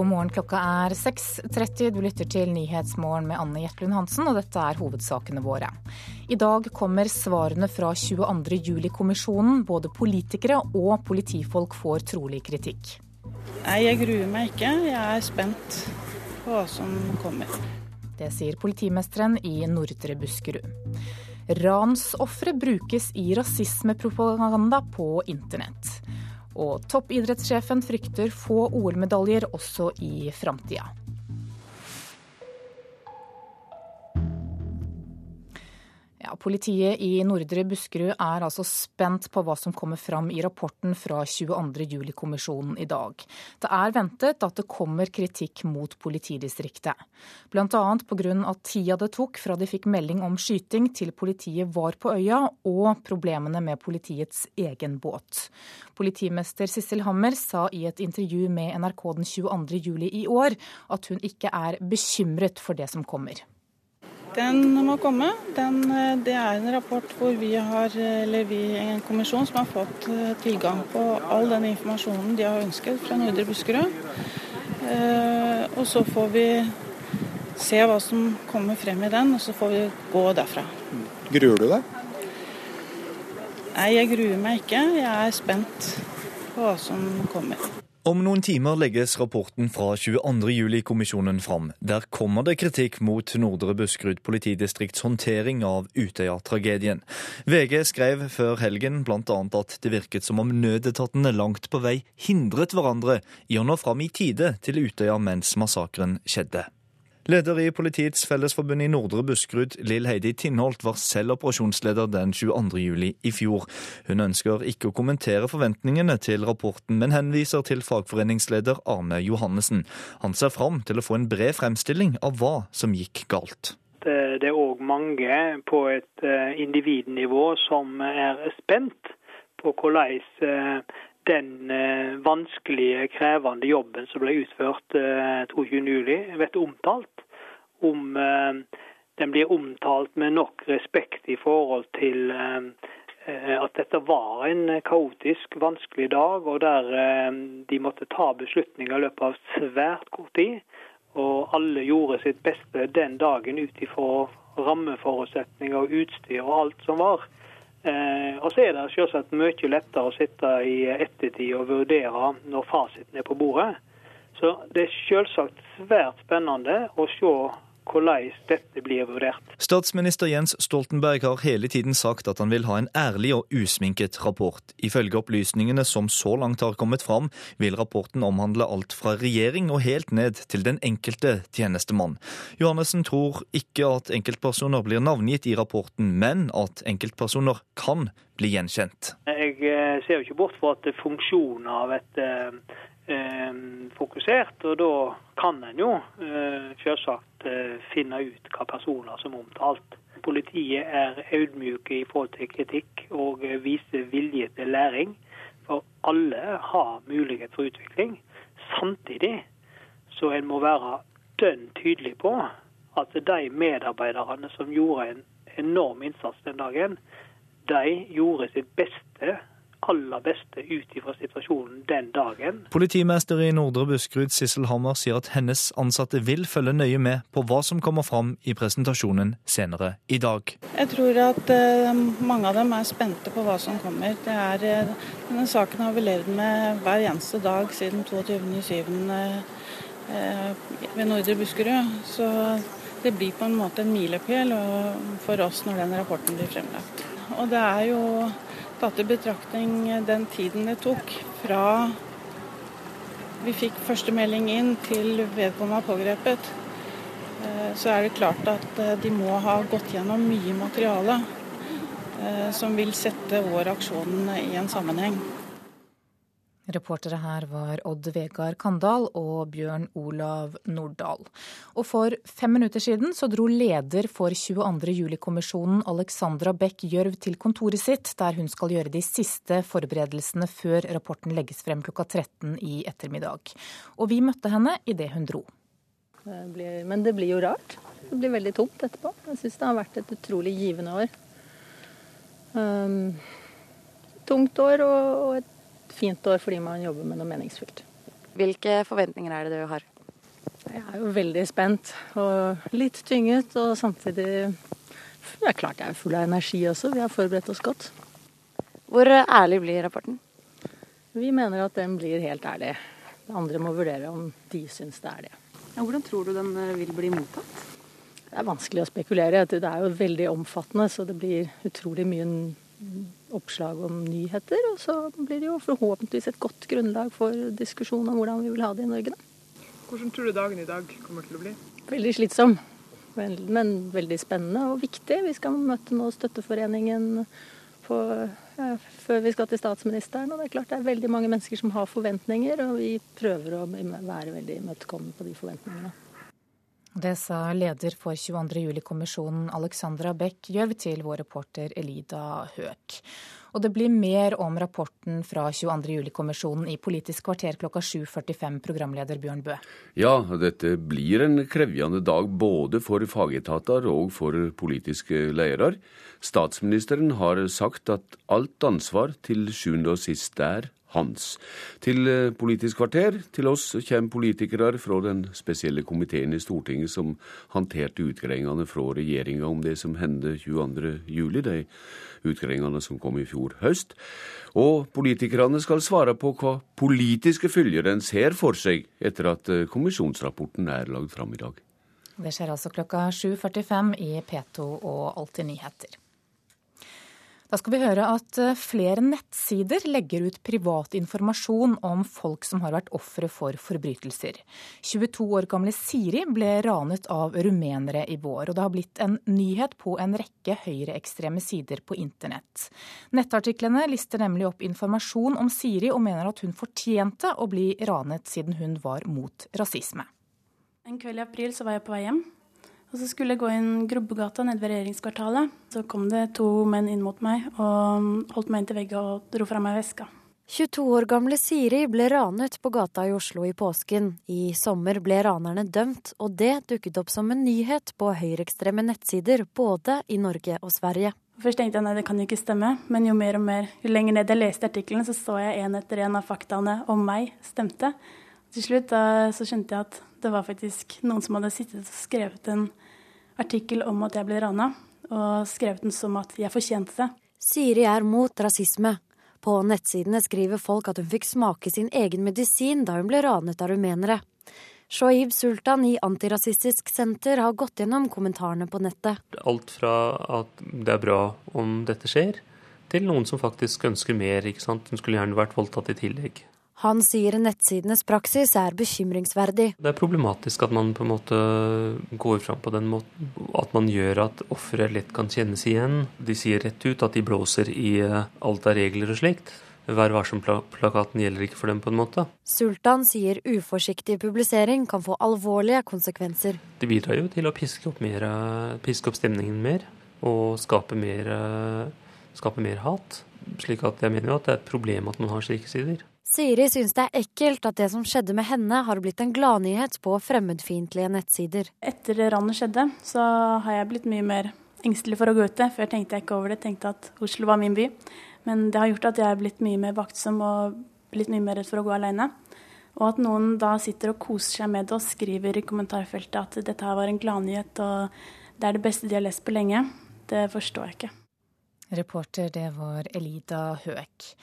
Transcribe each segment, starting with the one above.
God morgen, klokka er 6.30. Du lytter til Nyhetsmorgen med Anne Jetlund Hansen, og dette er hovedsakene våre. I dag kommer svarene fra 22. juli-kommisjonen. Både politikere og politifolk får trolig kritikk. Nei, jeg gruer meg ikke. Jeg er spent på hva som kommer. Det sier politimesteren i Nordre Buskerud. Ransofre brukes i rasismepropaganda på internett. Og toppidrettssjefen frykter få OL-medaljer også i framtida. Ja, politiet i Nordre Buskerud er altså spent på hva som kommer fram i rapporten fra 22. juli-kommisjonen i dag. Det er ventet at det kommer kritikk mot politidistriktet. Bl.a. pga. tida det tok fra de fikk melding om skyting til politiet var på øya, og problemene med politiets egen båt. Politimester Sissel Hammer sa i et intervju med NRK den 22. juli i år at hun ikke er bekymret for det som kommer. Den må komme. Den, eh, det er en rapport hvor vi har, eller vi en kommisjon som har fått eh, tilgang på all den informasjonen de har ønsket fra Nordre Buskerud. Eh, og så får vi se hva som kommer frem i den, og så får vi gå derfra. Gruer du deg? Nei, jeg gruer meg ikke. Jeg er spent på hva som kommer. Om noen timer legges rapporten fra 22.07-kommisjonen fram. Der kommer det kritikk mot Nordre Buskerud politidistrikts håndtering av Utøya-tragedien. VG skrev før helgen bl.a. at det virket som om nødetatene langt på vei hindret hverandre i å nå fram i tide til Utøya mens massakren skjedde. Leder i Politiets Fellesforbund i Nordre Buskerud, Lill Heidi Tinholt, var selv operasjonsleder den 22. juli i fjor. Hun ønsker ikke å kommentere forventningene til rapporten, men henviser til fagforeningsleder Arne Johannessen. Han ser fram til å få en bred fremstilling av hva som gikk galt. Det er òg mange på et eh, individnivå som er spent på hvordan eh, den eh, vanskelige, krevende jobben som ble utført eh, 22.07, blir omtalt. Om eh, den blir omtalt med nok respekt i forhold til eh, eh, at dette var en kaotisk, vanskelig dag, og der de måtte ta beslutninger i løpet av svært kort tid. Og alle gjorde sitt beste den dagen ut ifra rammeforutsetninger og utstyr og alt som var. Og så er det selvsagt mye lettere å sitte i ettertid og vurdere når fasiten er på bordet. Så det er selvsagt svært spennende å se hvordan dette blir vurdert. Statsminister Jens Stoltenberg har hele tiden sagt at han vil ha en ærlig og usminket rapport. Ifølge opplysningene som så langt har kommet fram, vil rapporten omhandle alt fra regjering og helt ned til den enkelte tjenestemann. Johannessen tror ikke at enkeltpersoner blir navngitt i rapporten, men at enkeltpersoner kan bli gjenkjent. Jeg eh, ser jo ikke bort fra at funksjonen av et eh, fokusert, og da kan en jo eh, selvsagt eh, finne ut hva personer som er omtalt. Politiet er audmjuke i forhold til kritikk og viser vilje til læring. For alle har mulighet for utvikling. Samtidig så en må være dønn tydelig på at de medarbeiderne som gjorde en enorm innsats den dagen, de gjorde sitt beste aller beste ut ifra situasjonen den dagen. Politimester i Nordre Buskerud, Sissel Hammer, sier at hennes ansatte vil følge nøye med på hva som kommer fram i presentasjonen senere i dag. Jeg tror at uh, mange av dem er spente på hva som kommer. Er, uh, denne saken har vi levd med hver eneste dag siden 22.07. Uh, ved Nordre Buskerud. Så det blir på en måte en milepæl for oss når den rapporten blir fremlagt. Og det er jo tatt i betraktning den tiden det tok fra vi fikk første melding inn til vedkommende var pågrepet, eh, så er det klart at eh, de må ha gått gjennom mye materiale eh, som vil sette vår aksjon i en sammenheng. Reportere her var Odd Vegard Kandal og Bjørn Olav Nordahl. Og for fem minutter siden så dro leder for 22. juli-kommisjonen Alexandra Beck Gjørv til kontoret sitt, der hun skal gjøre de siste forberedelsene før rapporten legges frem klokka 13 i ettermiddag. Og vi møtte henne idet hun dro. Det blir, men det blir jo rart. Det blir veldig tomt etterpå. Jeg syns det har vært et utrolig givende år. Um, tungt år og, og et fint år fordi man jobber med noe meningsfylt. Hvilke forventninger er det du har? Jeg er jo veldig spent og litt tynget, og samtidig Det er klart jeg er full av energi også. Vi har forberedt oss godt. Hvor ærlig blir rapporten? Vi mener at den blir helt ærlig. Andre må vurdere om de syns det er det. Ja, hvordan tror du den eh, vil bli mottatt? Det er vanskelig å spekulere. Det er jo veldig omfattende, så det blir utrolig mye oppslag om nyheter. Og så blir det jo forhåpentligvis et godt grunnlag for diskusjon om hvordan vi vil ha det i Norge. Da. Hvordan tror du dagen i dag kommer til å bli? Veldig slitsom, men veldig spennende og viktig. Vi skal møte nå Støtteforeningen på, ja, før vi skal til statsministeren. Og det er klart det er veldig mange mennesker som har forventninger, og vi prøver å være veldig imøtekommende på de forventningene. Det sa leder for 22. juli-kommisjonen Alexandra Beck Gjørv til vår reporter Elida Høek. Og det blir mer om rapporten fra 22. juli-kommisjonen i Politisk kvarter klokka 7.45, programleder Bjørn Bø. Ja, dette blir en krevjende dag både for fagetater og for politiske ledere. Statsministeren har sagt at alt ansvar til sjuende og sist er hans. Til eh, Politisk kvarter, til oss, kommer politikere fra den spesielle komiteen i Stortinget som håndterte utgreiingene fra regjeringa om det som hendte 22.07, de utgreiingene som kom i fjor høst. Og politikerne skal svare på hva politiske følger en ser for seg etter at eh, kommisjonsrapporten er lagd fram i dag. Det skjer altså klokka 7.45 i P2 og Alltid nyheter. Da skal vi høre at eh, flere nettsider legger ut privat informasjon om folk som har vært ofre for forbrytelser. 22 år gamle Siri ble ranet av rumenere i vår, og det har blitt en nyhet på en rekke høyreekstreme sider på internett. Nettartiklene lister nemlig opp informasjon om Siri og mener at hun fortjente å bli ranet siden hun var mot rasisme. En kveld i april så var jeg på vei hjem. Og så skulle jeg gå inn Grubbegata nede ved regjeringskvartalet. Så kom det to menn inn mot meg og holdt meg inntil veggen og dro fra meg veska. 22 år gamle Siri ble ranet på gata i Oslo i påsken. I sommer ble ranerne dømt, og det dukket opp som en nyhet på høyreekstreme nettsider både i Norge og Sverige. Først tenkte jeg nei, det kan jo ikke stemme, men jo mer og mer, jo lenger ned jeg leste artikkelen, så så jeg en etter en av faktaene om meg stemte. Til slutt da, så skjønte jeg at det var faktisk noen som hadde sittet og skrevet en artikkel om at jeg ble rana, og skrevet den som at jeg fortjente det. Siri er mot rasisme. På nettsidene skriver folk at hun fikk smake sin egen medisin da hun ble ranet av rumenere. Shoaib Sultan i Antirasistisk Senter har gått gjennom kommentarene på nettet. Alt fra at det er bra om dette skjer, til noen som faktisk ønsker mer. ikke sant? Hun skulle gjerne vært voldtatt i tillegg. Han sier nettsidenes praksis er bekymringsverdig. Det er problematisk at man på en måte går fram på den måten. At man gjør at ofre lett kan kjennes igjen. De sier rett ut at de blåser i eh, alt av regler og slikt. Vær varsom-plakaten gjelder ikke for dem, på en måte. Sultan sier uforsiktig publisering kan få alvorlige konsekvenser. Det bidrar jo til å piske opp, mer, piske opp stemningen mer, og skape mer, skape mer hat. Slik at jeg mener jo at det er et problem at man har slike sider. Siri syns det er ekkelt at det som skjedde med henne, har blitt en gladnyhet på fremmedfiendtlige nettsider. Etter ranet skjedde, så har jeg blitt mye mer engstelig for å gå ute. Før tenkte jeg ikke over det, tenkte at Oslo var min by. Men det har gjort at jeg er blitt mye mer vaktsom og blitt mye mer redd for å gå alene. Og at noen da sitter og koser seg med det og skriver i kommentarfeltet at dette her var en gladnyhet og det er det beste de har lest på lenge, det forstår jeg ikke. Reporter det var Elida Høek.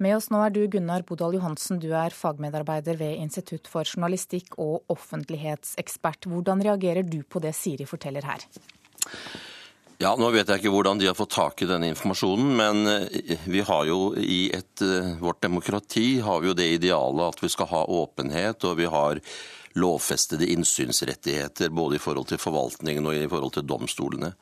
Med oss nå er du Gunnar Bodal Johansen, du er fagmedarbeider ved Institutt for journalistikk og offentlighetsekspert. Hvordan reagerer du på det Siri forteller her? Ja, Nå vet jeg ikke hvordan de har fått tak i denne informasjonen, men eh, vi har jo i et, eh, vårt demokrati har vi jo det idealet at vi skal ha åpenhet, og vi har lovfestede innsynsrettigheter både i forhold til forvaltningen og i forhold til domstolene.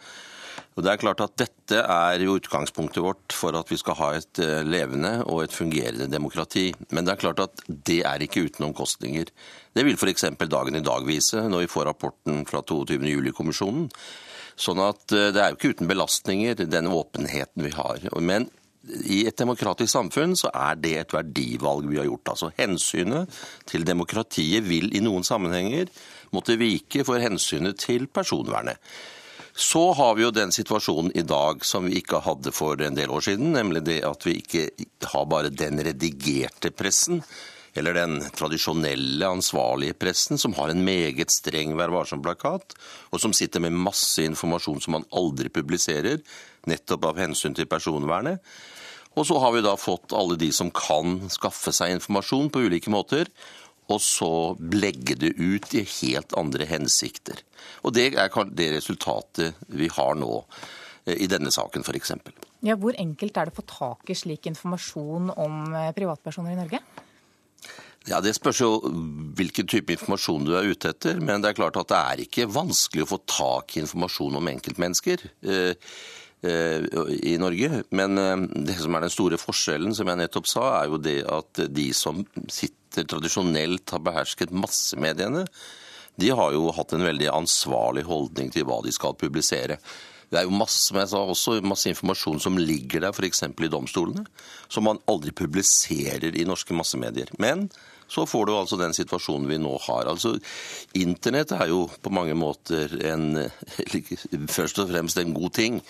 Og det er klart at Dette er jo utgangspunktet vårt for at vi skal ha et eh, levende og et fungerende demokrati. Men det er klart at det er ikke uten omkostninger. Det vil f.eks. dagen i dag vise, når vi får rapporten fra 22. juli-kommisjonen. Sånn at eh, det er jo ikke uten belastninger, den åpenheten vi har. Men i et demokratisk samfunn så er det et verdivalg vi har gjort. Altså Hensynet til demokratiet vil i noen sammenhenger måtte vike for hensynet til personvernet. Så har vi jo den situasjonen i dag som vi ikke hadde for en del år siden, nemlig det at vi ikke har bare den redigerte pressen. eller den tradisjonelle ansvarlige pressen, som har en meget streng Vær varsom-plakat, og som sitter med masse informasjon som man aldri publiserer, nettopp av hensyn til personvernet. Og så har vi da fått alle de som kan skaffe seg informasjon på ulike måter, og så legge det ut i helt andre hensikter. Og det er det resultatet vi har nå eh, i denne saken f.eks. Ja, hvor enkelt er det å få tak i slik informasjon om eh, privatpersoner i Norge? Ja, Det spørs jo hvilken type informasjon du er ute etter. Men det er klart at det er ikke vanskelig å få tak i informasjon om enkeltmennesker eh, i Norge. Men det som er den store forskjellen, som jeg nettopp sa, er jo det at de som sitter tradisjonelt har behersket massemediene, de har jo hatt en veldig ansvarlig holdning til hva de skal publisere. Det er jo masse, som jeg sa, også masse informasjon som ligger der, f.eks. i domstolene, som man aldri publiserer i norske massemedier. Men så får du altså den situasjonen vi nå har. Altså, Internett er jo på mange måter en, først og fremst en god ting.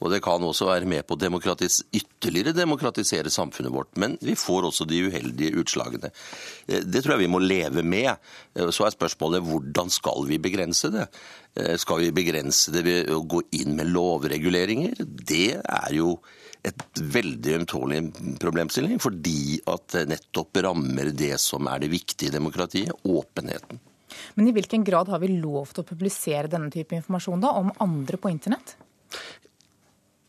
Og det kan også være med på å demokratis, ytterligere demokratisere samfunnet vårt. Men vi får også de uheldige utslagene. Eh, det tror jeg vi må leve med. Eh, så er spørsmålet hvordan skal vi begrense det? Eh, skal vi begrense det ved å gå inn med lovreguleringer? Det er jo et veldig ømtålig problemstilling, fordi at det nettopp rammer det som er det viktige i demokratiet, åpenheten. Men i hvilken grad har vi lov til å publisere denne type informasjon da, om andre på internett?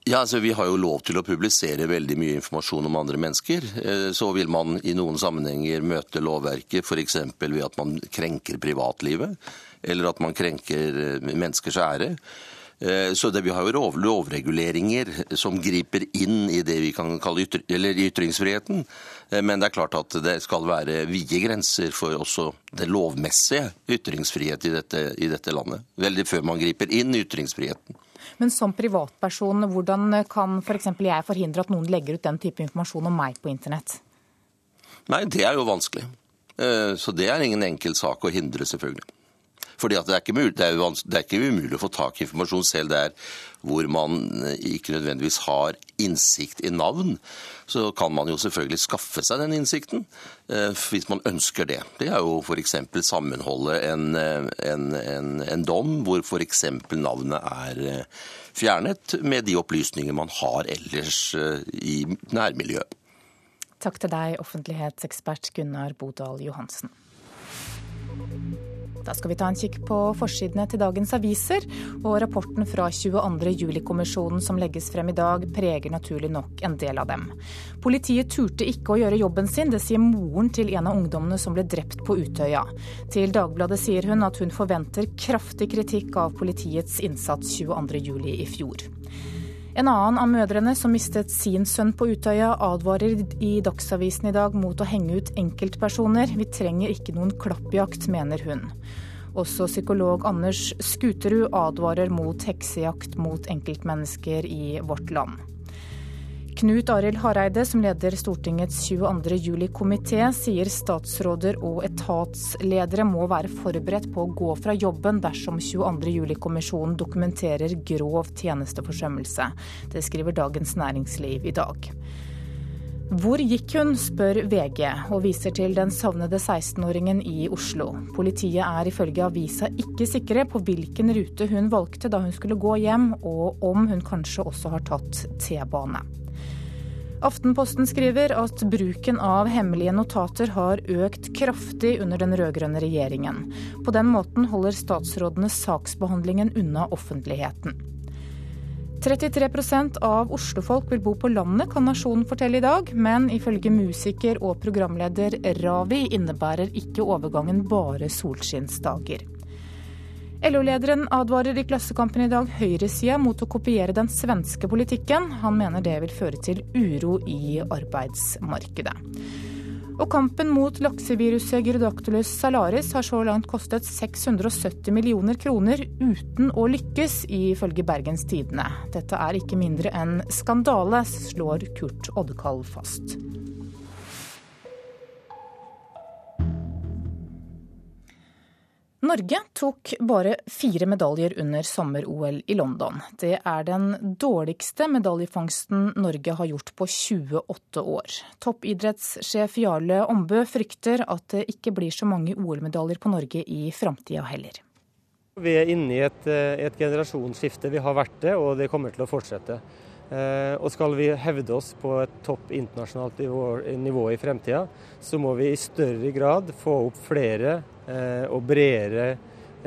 Ja, altså Vi har jo lov til å publisere veldig mye informasjon om andre mennesker. Eh, så vil man i noen sammenhenger møte lovverket f.eks. ved at man krenker privatlivet, eller at man krenker eh, menneskers ære. Eh, så det, Vi har jo lovreguleringer som griper inn i det vi kan kalle ytr ytringsfriheten. Eh, men det er klart at det skal være vide grenser for også det lovmessige ytringsfrihet i dette, i dette landet. Veldig før man griper inn i ytringsfriheten. Men som privatperson, hvordan kan f.eks. For jeg forhindre at noen legger ut den type informasjon om meg på internett? Nei, det er jo vanskelig. Eh, så det er ingen enkel sak å hindre, selvfølgelig. Fordi det er, mulig, det, er det, er ikke umulig å få tak i informasjon selv der hvor man eh, ikke nødvendigvis har innsikt i navn. Så kan man jo selvfølgelig skaffe seg den innsikten eh, hvis man ønsker det. Det er jo f.eks. sammenholde en, eh, en, en, en dom hvor f.eks. navnet er fjernet med de opplysninger man har ellers i nærmiljøet. Takk til deg, offentlighetsekspert Gunnar Bodal Johansen. Da skal vi ta en kikk på forsidene til dagens aviser, og rapporten fra 22. juli-kommisjonen som legges frem i dag, preger naturlig nok en del av dem. Politiet turte ikke å gjøre jobben sin, det sier moren til en av ungdommene som ble drept på Utøya. Til Dagbladet sier hun at hun forventer kraftig kritikk av politiets innsats 22. juli i fjor. En annen av mødrene som mistet sin sønn på Utøya, advarer i Dagsavisen i dag mot å henge ut enkeltpersoner. Vi trenger ikke noen klappjakt, mener hun. Også psykolog Anders Skuterud advarer mot heksejakt mot enkeltmennesker i vårt land. Knut Arild Hareide, som leder Stortingets 22. juli-komité, sier statsråder og etatsledere må være forberedt på å gå fra jobben dersom 22. juli-kommisjonen dokumenterer grov tjenesteforsømmelse. Det skriver Dagens Næringsliv i dag. Hvor gikk hun, spør VG, og viser til den savnede 16-åringen i Oslo. Politiet er ifølge avisa ikke sikre på hvilken rute hun valgte da hun skulle gå hjem, og om hun kanskje også har tatt T-bane. Aftenposten skriver at bruken av hemmelige notater har økt kraftig under den rød-grønne regjeringen. På den måten holder statsrådene saksbehandlingen unna offentligheten. 33% av oslofolk vil bo på landet, kan Nasjonen fortelle i dag. Men ifølge musiker og programleder Ravi innebærer ikke overgangen bare solskinnsdager. LO-lederen advarer i Klassekampen i dag høyresida mot å kopiere den svenske politikken. Han mener det vil føre til uro i arbeidsmarkedet. Og kampen mot lakseviruset Gyrodactylus salaris har så langt kostet 670 millioner kroner uten å lykkes, ifølge Bergens Tidende. Dette er ikke mindre enn skandale, slår Kurt Oddekall fast. Norge tok bare fire medaljer under sommer-OL i London. Det er den dårligste medaljefangsten Norge har gjort på 28 år. Toppidrettssjef Jarle Ombø frykter at det ikke blir så mange OL-medaljer på Norge i framtida heller. Vi er inne i et, et, generasjonsskifte. Vi har vært det, og det kommer til å fortsette. Eh, og skal vi hevde oss på et topp internasjonalt nivå, nivå i fremtida, så må vi i større grad få opp flere Eh, og bredere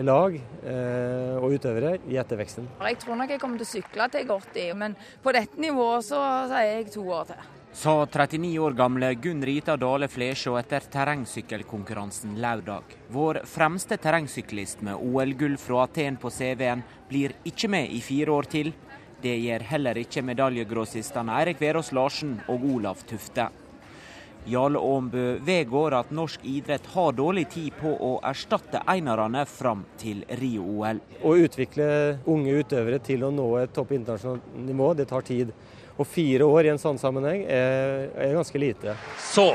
lag eh, og utøvere i etterveksten. Jeg tror nok jeg kommer til å sykle til godt i, men på dette nivået så sier jeg to år til. Sa 39 år gamle Gunn Rita Dale Flesjå etter terrengsykkelkonkurransen lørdag. Vår fremste terrengsyklist med OL-gull fra Aten på CV-en blir ikke med i fire år til. Det gjør heller ikke medaljegrossistene Eirik Verås Larsen og Olav Tufte. Jarle Aambø vedgår at norsk idrett har dårlig tid på å erstatte einerne fram til Rio-OL. Å utvikle unge utøvere til å nå et topp internasjonalt nivå, det tar tid. Og fire år i en sånn sammenheng er, er ganske lite. Så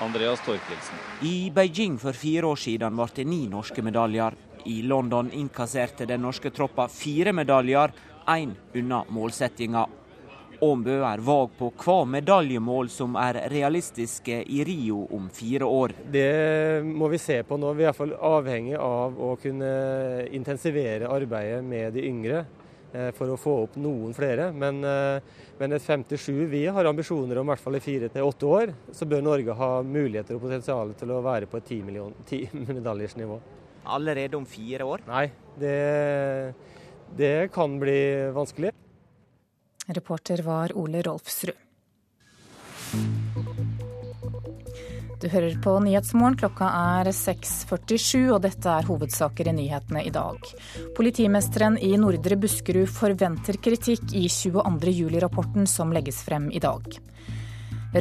Andreas Torkelsen. I Beijing for fire år siden ble det ni norske medaljer. I London innkasserte den norske troppa fire medaljer, én unna målsettinga. Åmbø er vag på hva medaljemål som er realistiske i Rio om fire år. Det må vi se på nå. Vi er iallfall avhengig av å kunne intensivere arbeidet med de yngre eh, for å få opp noen flere. Men, eh, men et 57, vi har ambisjoner om i hvert fall i fire til åtte år. Så bør Norge ha muligheter og potensial til å være på et ti, ti medaljers nivå. Allerede om fire år? Nei, det, det kan bli vanskelig. Reporter var Ole Rolfsrud. Du hører på Nyhetsmorgen. Klokka er 6.47, og dette er hovedsaker i nyhetene i dag. Politimesteren i Nordre Buskerud forventer kritikk i 22. juli-rapporten som legges frem i dag.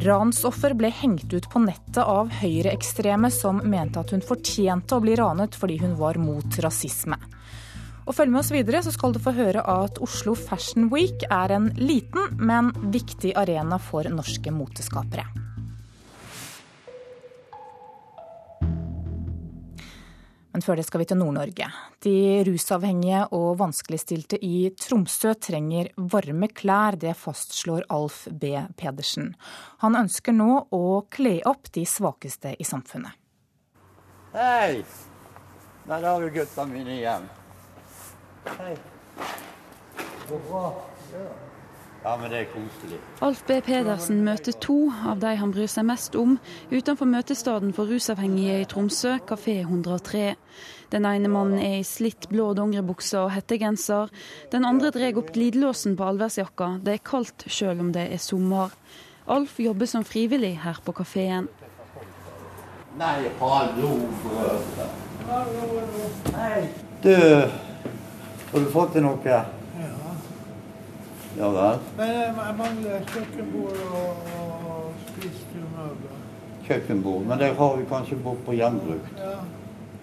Ransoffer ble hengt ut på nettet av høyreekstreme som mente at hun fortjente å bli ranet fordi hun var mot rasisme. Og følg med oss videre, så skal du få høre at Oslo Fashion Week er en liten, men viktig arena for norske moteskapere. Men før det skal vi til Nord-Norge. De rusavhengige og vanskeligstilte i Tromsø trenger varme klær, det fastslår Alf B. Pedersen. Han ønsker nå å kle opp de svakeste i samfunnet. Hei! Der har du gutta mine igjen. Hei. Går bra? Ja. men det er koselig. Alf B. Pedersen møter to av de han bryr seg mest om utenfor møtestedet for rusavhengige i Tromsø, Kafé 103. Den ene mannen er i slitt blå dongeribukse og hettegenser. Den andre drar opp glidelåsen på allværsjakka. Det er kaldt selv om det er sommer. Alf jobber som frivillig her på kafeen. Nei, hallo, brødre. Hei. Du, har du fått til noe? Ja. Ja vel? Men jeg mangler kjøkkenbord og, og spisemøbler. Kjøkkenbord, men det har vi kanskje bort på gjenbrukt. Ja.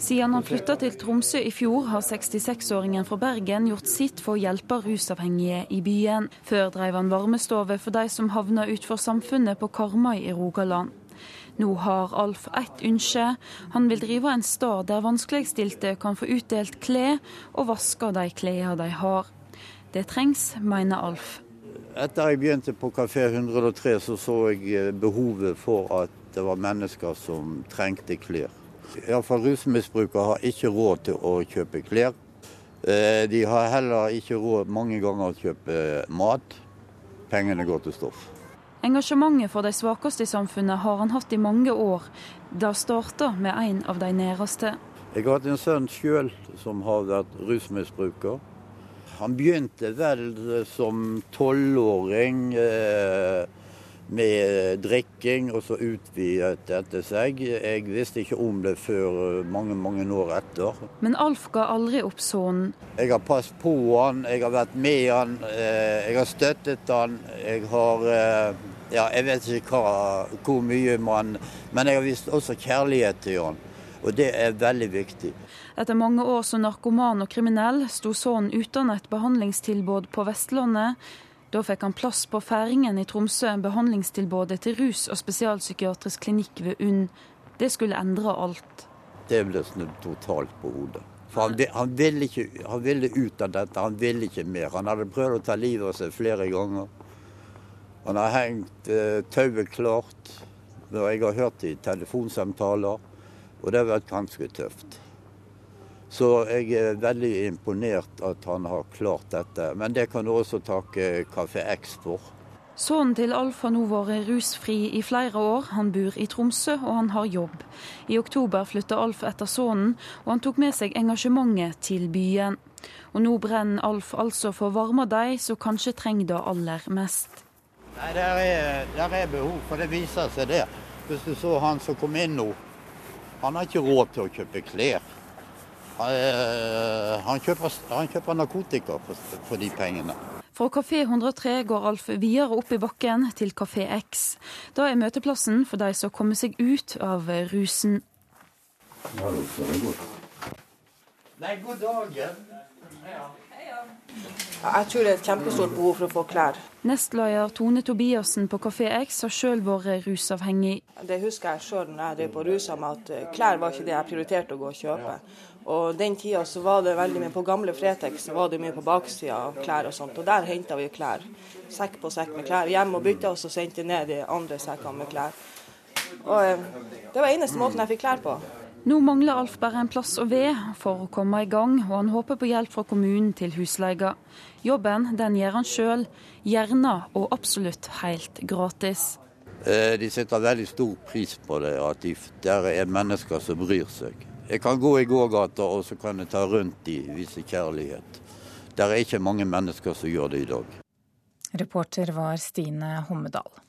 Siden han flytta til Tromsø i fjor, har 66-åringen fra Bergen gjort sitt for å hjelpe rusavhengige i byen. Før drev han varmestove for de som havna utfor samfunnet på Karmøy i Rogaland. Nå har Alf ett ønske. Han vil drive en stad der vanskeligstilte kan få utdelt klær og vaske de klærne de har. Det trengs, mener Alf. Etter jeg begynte på Kafé 103, så så jeg eh, behovet for at det var mennesker som trengte klær. Iallfall rusmisbrukere har ikke råd til å kjøpe klær. Eh, de har heller ikke råd mange ganger å kjøpe mat. Pengene går til stoff. Engasjementet for de svakeste i samfunnet har han hatt i mange år. Det starta med en av de næreste. Jeg har hatt en sønn sjøl som har vært rusmisbruker. Han begynte vel som tolvåring. Eh, med drikking, og så utvidet dette seg. Jeg visste ikke om det før mange mange år etter. Men Alf ga aldri opp sønnen. Jeg har passet på han, jeg har vært med han, eh, jeg har støttet han. Jeg har eh, ja, jeg vet ikke hva, hvor mye man Men jeg har vist også kjærlighet til han. Og det er veldig viktig. Etter mange år som narkoman og kriminell sto sønnen uten et behandlingstilbud på Vestlandet. Da fikk han plass på Færingen i Tromsø, behandlingstilbudet til rus- og spesialpsykiatrisk klinikk ved UNN. Det skulle endre alt. det ble snudd totalt på hodet. For han, han, ville ikke, han, ville ut av dette, han ville ikke mer. Han hadde prøvd å ta livet av seg flere ganger. Han har hengt eh, tauet klart. Og jeg har hørt det i telefonsamtaler, og det har vært ganske tøft. Så jeg er veldig imponert at han har klart dette. Men det kan du også takke Kafé X for. Sønnen til Alf har nå vært rusfri i flere år. Han bor i Tromsø, og han har jobb. I oktober flytta Alf etter sønnen, og han tok med seg engasjementet til byen. Og nå brenner Alf altså for varma de som kanskje trenger det aller mest. Nei, der er, der er behov, for det viser seg det. Hvis du så han som kom inn nå, han har ikke råd til å kjøpe klær. Han, eh, han, kjøper, han kjøper, narkotika for, for de pengene. Fra Kafé 103 går Alf videre opp i bakken til Kafé X. Da er møteplassen for de som kommer seg ut av rusen. Nei, god dagen. Jeg tror det er et kjempestort behov for å få klær. Nestleder Tone Tobiassen på Kafé X har sjøl vært rusavhengig. Det husker jeg sjøl når jeg drev på rusa med at eh, klær var ikke det jeg prioriterte å gå og kjøpe. Og den tida så var det veldig mye på gamle Fretex så var det mye på baksida av klær og sånt. Og der henta vi klær. Sekk på sekk med klær. Hjem og bytta oss og sendte ned de andre sekkene med klær. Og eh, det var eneste måten jeg fikk klær på. Nå mangler Alf bare en plass å ved for å komme i gang, og han håper på hjelp fra kommunen til husleia. Jobben den gjør han sjøl, gjerne og absolutt helt gratis. Eh, de setter veldig stor pris på det, at det er mennesker som bryr seg. Jeg kan gå i gågata og så kan jeg ta rundt de, vise kjærlighet. Det er ikke mange mennesker som gjør det i dag. Reporter var Stine Hommedal.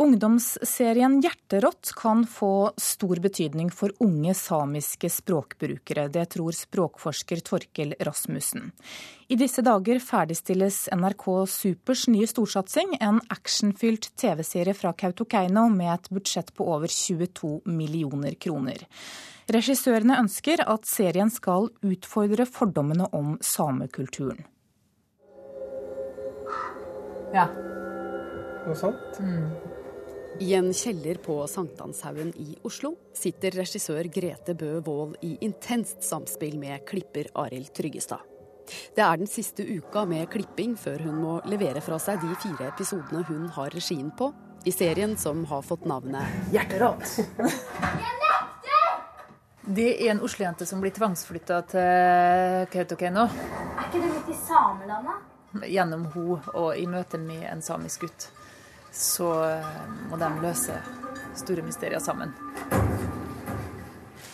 Ungdomsserien Hjerterått kan få stor betydning for unge samiske språkbrukere. Det tror språkforsker Torkel Rasmussen. I disse dager ferdigstilles NRK Supers nye storsatsing, en actionfylt TV-serie fra Kautokeino med et budsjett på over 22 millioner kroner. Regissørene ønsker at serien skal utfordre fordommene om samekulturen. Ja. Noe sånt? Mm. I en kjeller på Sankthanshaugen i Oslo sitter regissør Grete Bø Wold i intenst samspill med klipper Arild Tryggestad. Det er den siste uka med klipping før hun må levere fra seg de fire episodene hun har regien på, i serien som har fått navnet Hjerterått. Det er en Oslo-jente som blir tvangsflytta til Kautokeino. Er ikke det litt i samelandet? Gjennom henne og i møte med en samisk gutt så eh, må de løse store mysterier sammen.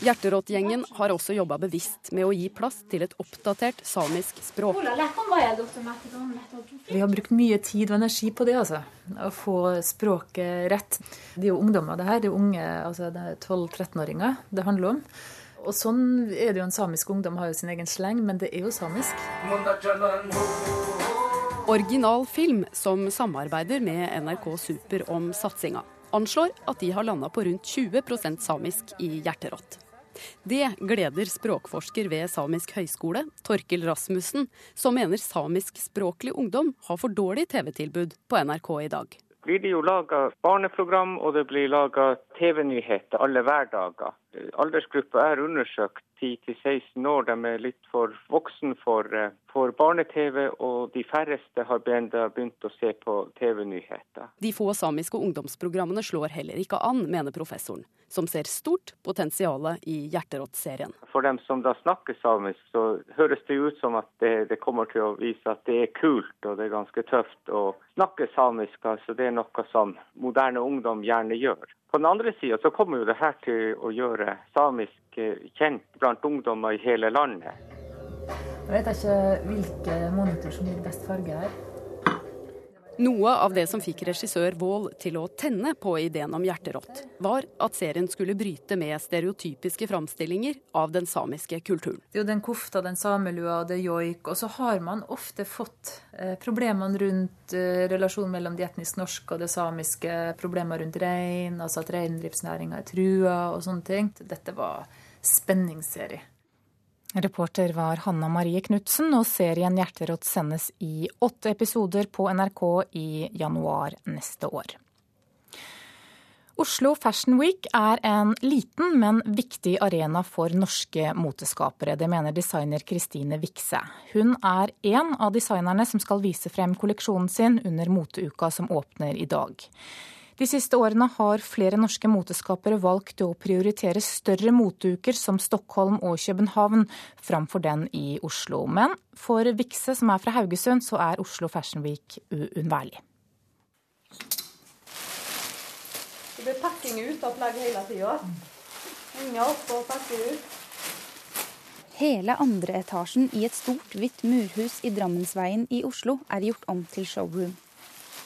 Hjerterått-gjengen har også jobba bevisst med å gi plass til et oppdatert samisk språk. Vi har brukt mye tid og energi på det, altså. Å få språket rett. Det er jo ungdommer, det her. Det er unge, altså 12-13-åringer det handler om. Og sånn er det jo en samisk ungdom har jo sin egen sleng, men det er jo samisk. Original Film, som samarbeider med NRK Super om satsinga, anslår at de har landa på rundt 20% samisk i Hjerterått. Det gleder språkforsker ved Samisk høgskole, Torkel Rasmussen, som mener samiskspråklig ungdom har for dårlig TV-tilbud på NRK i dag. blir det jo laga barneprogram og det blir laga TV-nyheter alle hverdager. Aldersgruppa er undersøkt 10-16 år. De er litt for voksen for, eh, for barne-TV, og de færreste har begynt å se på TV-nyheter. De få samiske ungdomsprogrammene slår heller ikke an, mener professoren, som ser stort potensial i Hjerterått-serien. For dem som da snakker samisk, så høres det ut som at det, det, kommer til å vise at det er kult og det er ganske tøft å snakke samisk. altså Det er noe som moderne ungdom gjerne gjør. På den andre sida så kommer jo det her til å gjøre samisk eh, kjent blant ungdommer i hele landet. Jeg vet ikke hvilke monitor som gir best farge her. Noe av det som fikk regissør Wold til å tenne på ideen om Hjerterått, var at serien skulle bryte med stereotypiske framstillinger av den samiske kulturen. Det er jo den kofta, den samelua og det joik. Og så har man ofte fått eh, problemene rundt eh, relasjonen mellom det etnisk norske og det samiske, problemer rundt rein, altså at reindriftsnæringa er trua og sånne ting. Dette var spenningsserie. Reporter var Hanna Marie Knutsen, og serien Hjerterått sendes i åtte episoder på NRK i januar neste år. Oslo Fashion Week er en liten, men viktig arena for norske moteskapere. Det mener designer Kristine Vikse. Hun er en av designerne som skal vise frem kolleksjonen sin under moteuka som åpner i dag. De siste årene har flere norske moteskapere valgt å prioritere større moteuker som Stockholm og København framfor den i Oslo. Men for Vikse, som er fra Haugesund, så er Oslo Fashion Week uunnværlig. Det blir pakking ut av plagg hele tida. Henge opp og pakke ut. Hele andre etasjen i et stort, hvitt murhus i Drammensveien i Oslo er gjort om til showroom.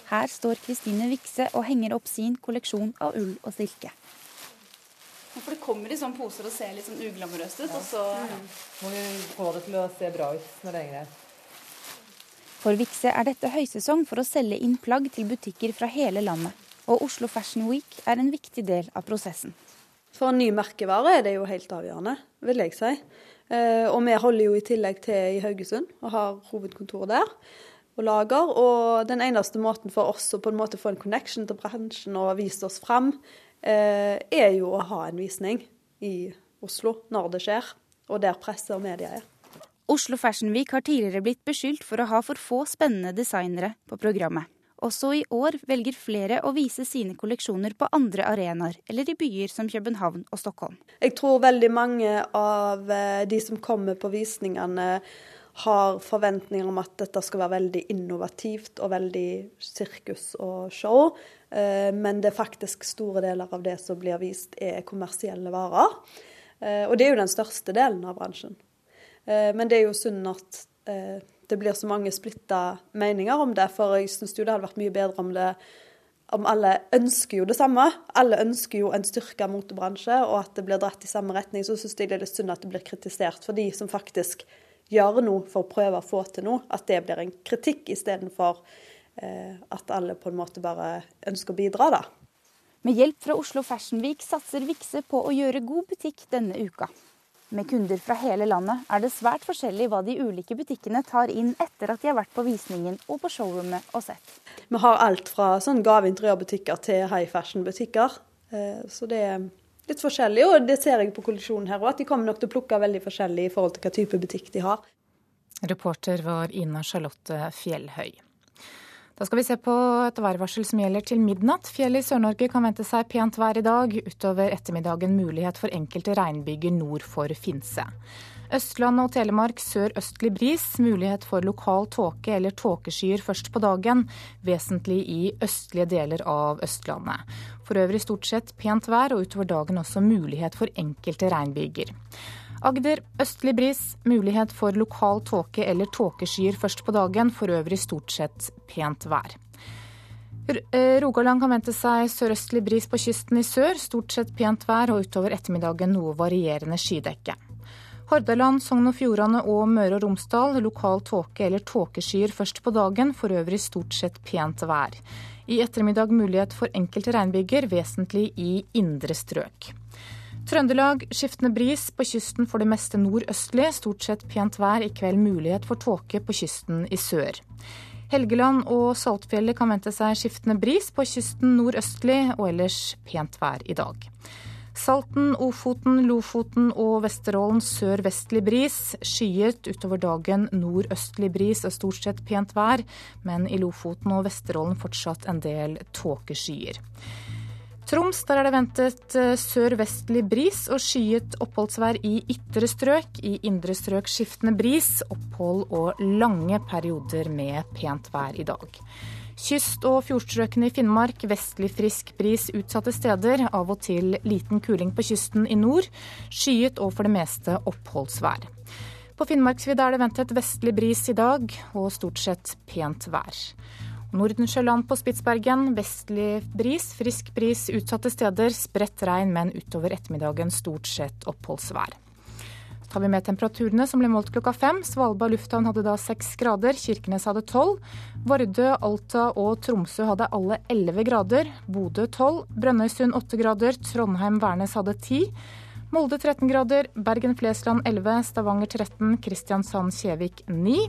Her står Kristine Vikse og henger opp sin kolleksjon av ull og silke. For Det kommer i sånne poser og ser litt sånn uglamorøst ut. og så... Mm. Må vi få det til å se bra ut når det er greit. For Vikse er dette høysesong for å selge inn plagg til butikker fra hele landet og Oslo Fashion Week er en viktig del av prosessen. For en ny merkevare er det jo helt avgjørende, vil jeg si. Eh, og vi holder jo i tillegg til i Haugesund og har hovedkontoret der og lager. Og den eneste måten for oss å på en måte få en connection til bransjen og vise oss fram, eh, er jo å ha en visning i Oslo når det skjer, og der presse og media er. Oslo Fashion Week har tidligere blitt beskyldt for å ha for få spennende designere på programmet. Også i år velger flere å vise sine kolleksjoner på andre arenaer, eller i byer som København og Stockholm. Jeg tror veldig mange av eh, de som kommer på visningene har forventninger om at dette skal være veldig innovativt og veldig sirkus og show. Eh, men det er faktisk store deler av det som blir vist, er kommersielle varer. Eh, og det er jo den største delen av bransjen. Men det er jo synd at det blir så mange splitta meninger om det. For jeg syns det hadde vært mye bedre om det om alle ønsker jo det samme. Alle ønsker jo en styrka motebransje, og at det blir dratt i samme retning. Så syns jeg det er litt synd at det blir kritisert for de som faktisk gjør noe for å prøve å få til noe. At det blir en kritikk istedenfor eh, at alle på en måte bare ønsker å bidra, da. Med hjelp fra Oslo Fashion Week satser Vikse på å gjøre god butikk denne uka. Med kunder fra hele landet er det svært forskjellig hva de ulike butikkene tar inn etter at de har vært på visningen og på showrommet og sett. Vi har alt fra sånn gaveinteriørbutikker til high fashion-butikker. Eh, så det litt forskjellig, og det ser jeg på kollisjonen her òg, at de kommer nok til å plukke veldig forskjellig i forhold til hva type butikk de har. Reporter var Ina Charlotte Fjellhøy. Da skal vi se på et værvarsel som gjelder til midnatt. Fjellet i Sør-Norge kan vente seg pent vær i dag. Utover ettermiddagen mulighet for enkelte regnbyger nord for Finse. Østlandet og Telemark sørøstlig bris. Mulighet for lokal tåke eller tåkeskyer først på dagen. Vesentlig i østlige deler av Østlandet. For øvrig stort sett pent vær, og utover dagen også mulighet for enkelte regnbyger. Agder østlig bris, mulighet for lokal tåke eller tåkeskyer først på dagen. For øvrig stort sett pent vær. Eh, Rogaland kan vente seg sørøstlig bris på kysten i sør. Stort sett pent vær, og utover ettermiddagen noe varierende skydekke. Hordaland, Sogn og Fjordane og Møre og Romsdal lokal tåke eller tåkeskyer først på dagen. For øvrig stort sett pent vær. I ettermiddag mulighet for enkelte regnbyger, vesentlig i indre strøk. Trøndelag skiftende bris, på kysten for det meste nordøstlig. Stort sett pent vær, i kveld mulighet for tåke på kysten i sør. Helgeland og Saltfjellet kan vente seg skiftende bris, på kysten nordøstlig og ellers pent vær i dag. Salten, Ofoten, Lofoten og Vesterålen sørvestlig bris. Skyet utover dagen nordøstlig bris og stort sett pent vær, men i Lofoten og Vesterålen fortsatt en del tåkeskyer. Troms der er det ventet eh, sørvestlig bris og skyet oppholdsvær i ytre strøk. I indre strøk skiftende bris, opphold og lange perioder med pent vær i dag. Kyst- og fjordstrøkene i Finnmark vestlig frisk bris utsatte steder. Av og til liten kuling på kysten i nord. Skyet og for det meste oppholdsvær. På Finnmarksvidda er det ventet vestlig bris i dag, og stort sett pent vær. Nordensjøland på Spitsbergen vestlig bris, frisk bris utsatte steder. Spredt regn, men utover ettermiddagen stort sett oppholdsvær. Tar vi med temperaturene som ble målt klokka fem. Svalbard lufthavn hadde da seks grader, Kirkenes hadde tolv. Vardø, Alta og Tromsø hadde alle elleve grader. Bodø tolv. Brønnøysund åtte grader. Trondheim, Værnes hadde ti. Molde 13 grader. Bergen, Flesland 11. Stavanger 13. Kristiansand, Kjevik 9.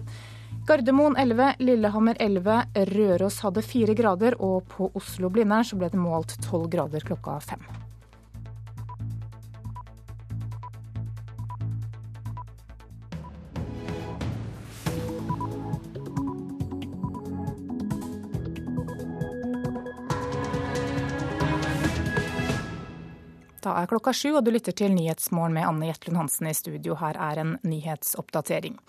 Gardermoen 11, Lillehammer 11, Røros hadde 4 grader, og på Oslo-Blindern så ble det målt 12 grader klokka fem. Da er klokka sju, og du lytter til Nyhetsmorgen med Anne Jetlund Hansen i studio. Her er en nyhetsoppdatering.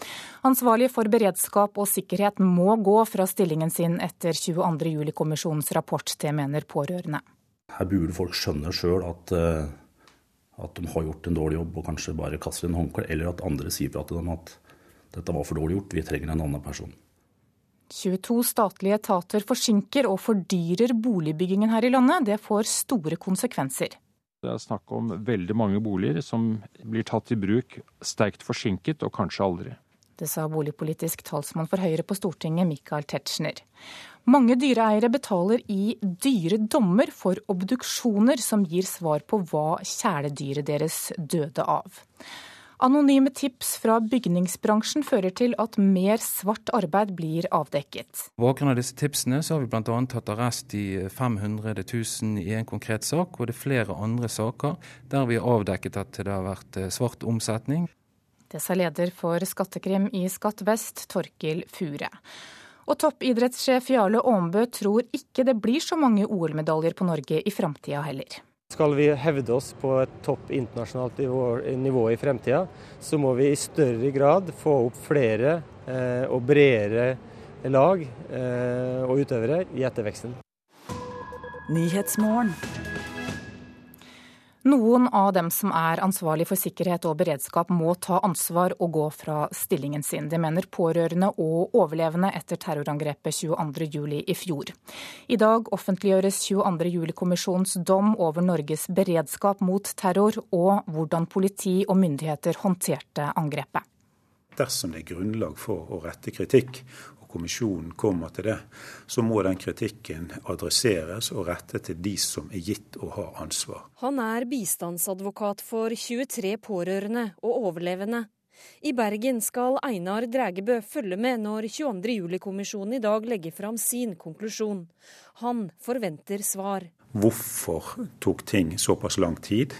Ansvarlig for beredskap og sikkerhet må gå fra stillingen sin etter 22. juli-kommisjonens rapport. Det mener pårørende. Her burde folk skjønne sjøl at, eh, at de har gjort en dårlig jobb og kanskje bare kaster en håndkle, eller at andre sier fra til dem at dette var for dårlig gjort, vi trenger en annen person. 22 statlige etater forsinker og fordyrer boligbyggingen her i landet. Det får store konsekvenser. Det er snakk om veldig mange boliger som blir tatt i bruk sterkt forsinket, og kanskje aldri. Det sa boligpolitisk talsmann for Høyre på Stortinget, Michael Tetzschner. Mange dyreeiere betaler i dyre dommer for obduksjoner som gir svar på hva kjæledyret deres døde av. Anonyme tips fra bygningsbransjen fører til at mer svart arbeid blir avdekket. På bakgrunn av disse tipsene så har vi bl.a. tatt arrest i 500 000 i en konkret sak, og det er flere andre saker der vi har avdekket at det har vært svart omsetning. Det sa leder for Skattekrim i Skatt vest, Torkil Fure. Og toppidrettssjef Jarle Aambø tror ikke det blir så mange OL-medaljer på Norge i framtida heller. Skal vi hevde oss på et topp internasjonalt nivå i fremtida, så må vi i større grad få opp flere eh, og bredere lag eh, og utøvere i etterveksten. Noen av dem som er ansvarlig for sikkerhet og beredskap må ta ansvar og gå fra stillingen sin. Det mener pårørende og overlevende etter terrorangrepet 22.07. i fjor. I dag offentliggjøres 22.07-kommisjonens dom over Norges beredskap mot terror, og hvordan politi og myndigheter håndterte angrepet. Dersom det er grunnlag for å rette kritikk, kommisjonen kommer til det, så må den kritikken adresseres og rette til de som er gitt å ha ansvar. Han er bistandsadvokat for 23 pårørende og overlevende. I Bergen skal Einar Drægebø følge med når 22.07-kommisjonen i dag legger fram sin konklusjon. Han forventer svar. Hvorfor tok ting såpass lang tid?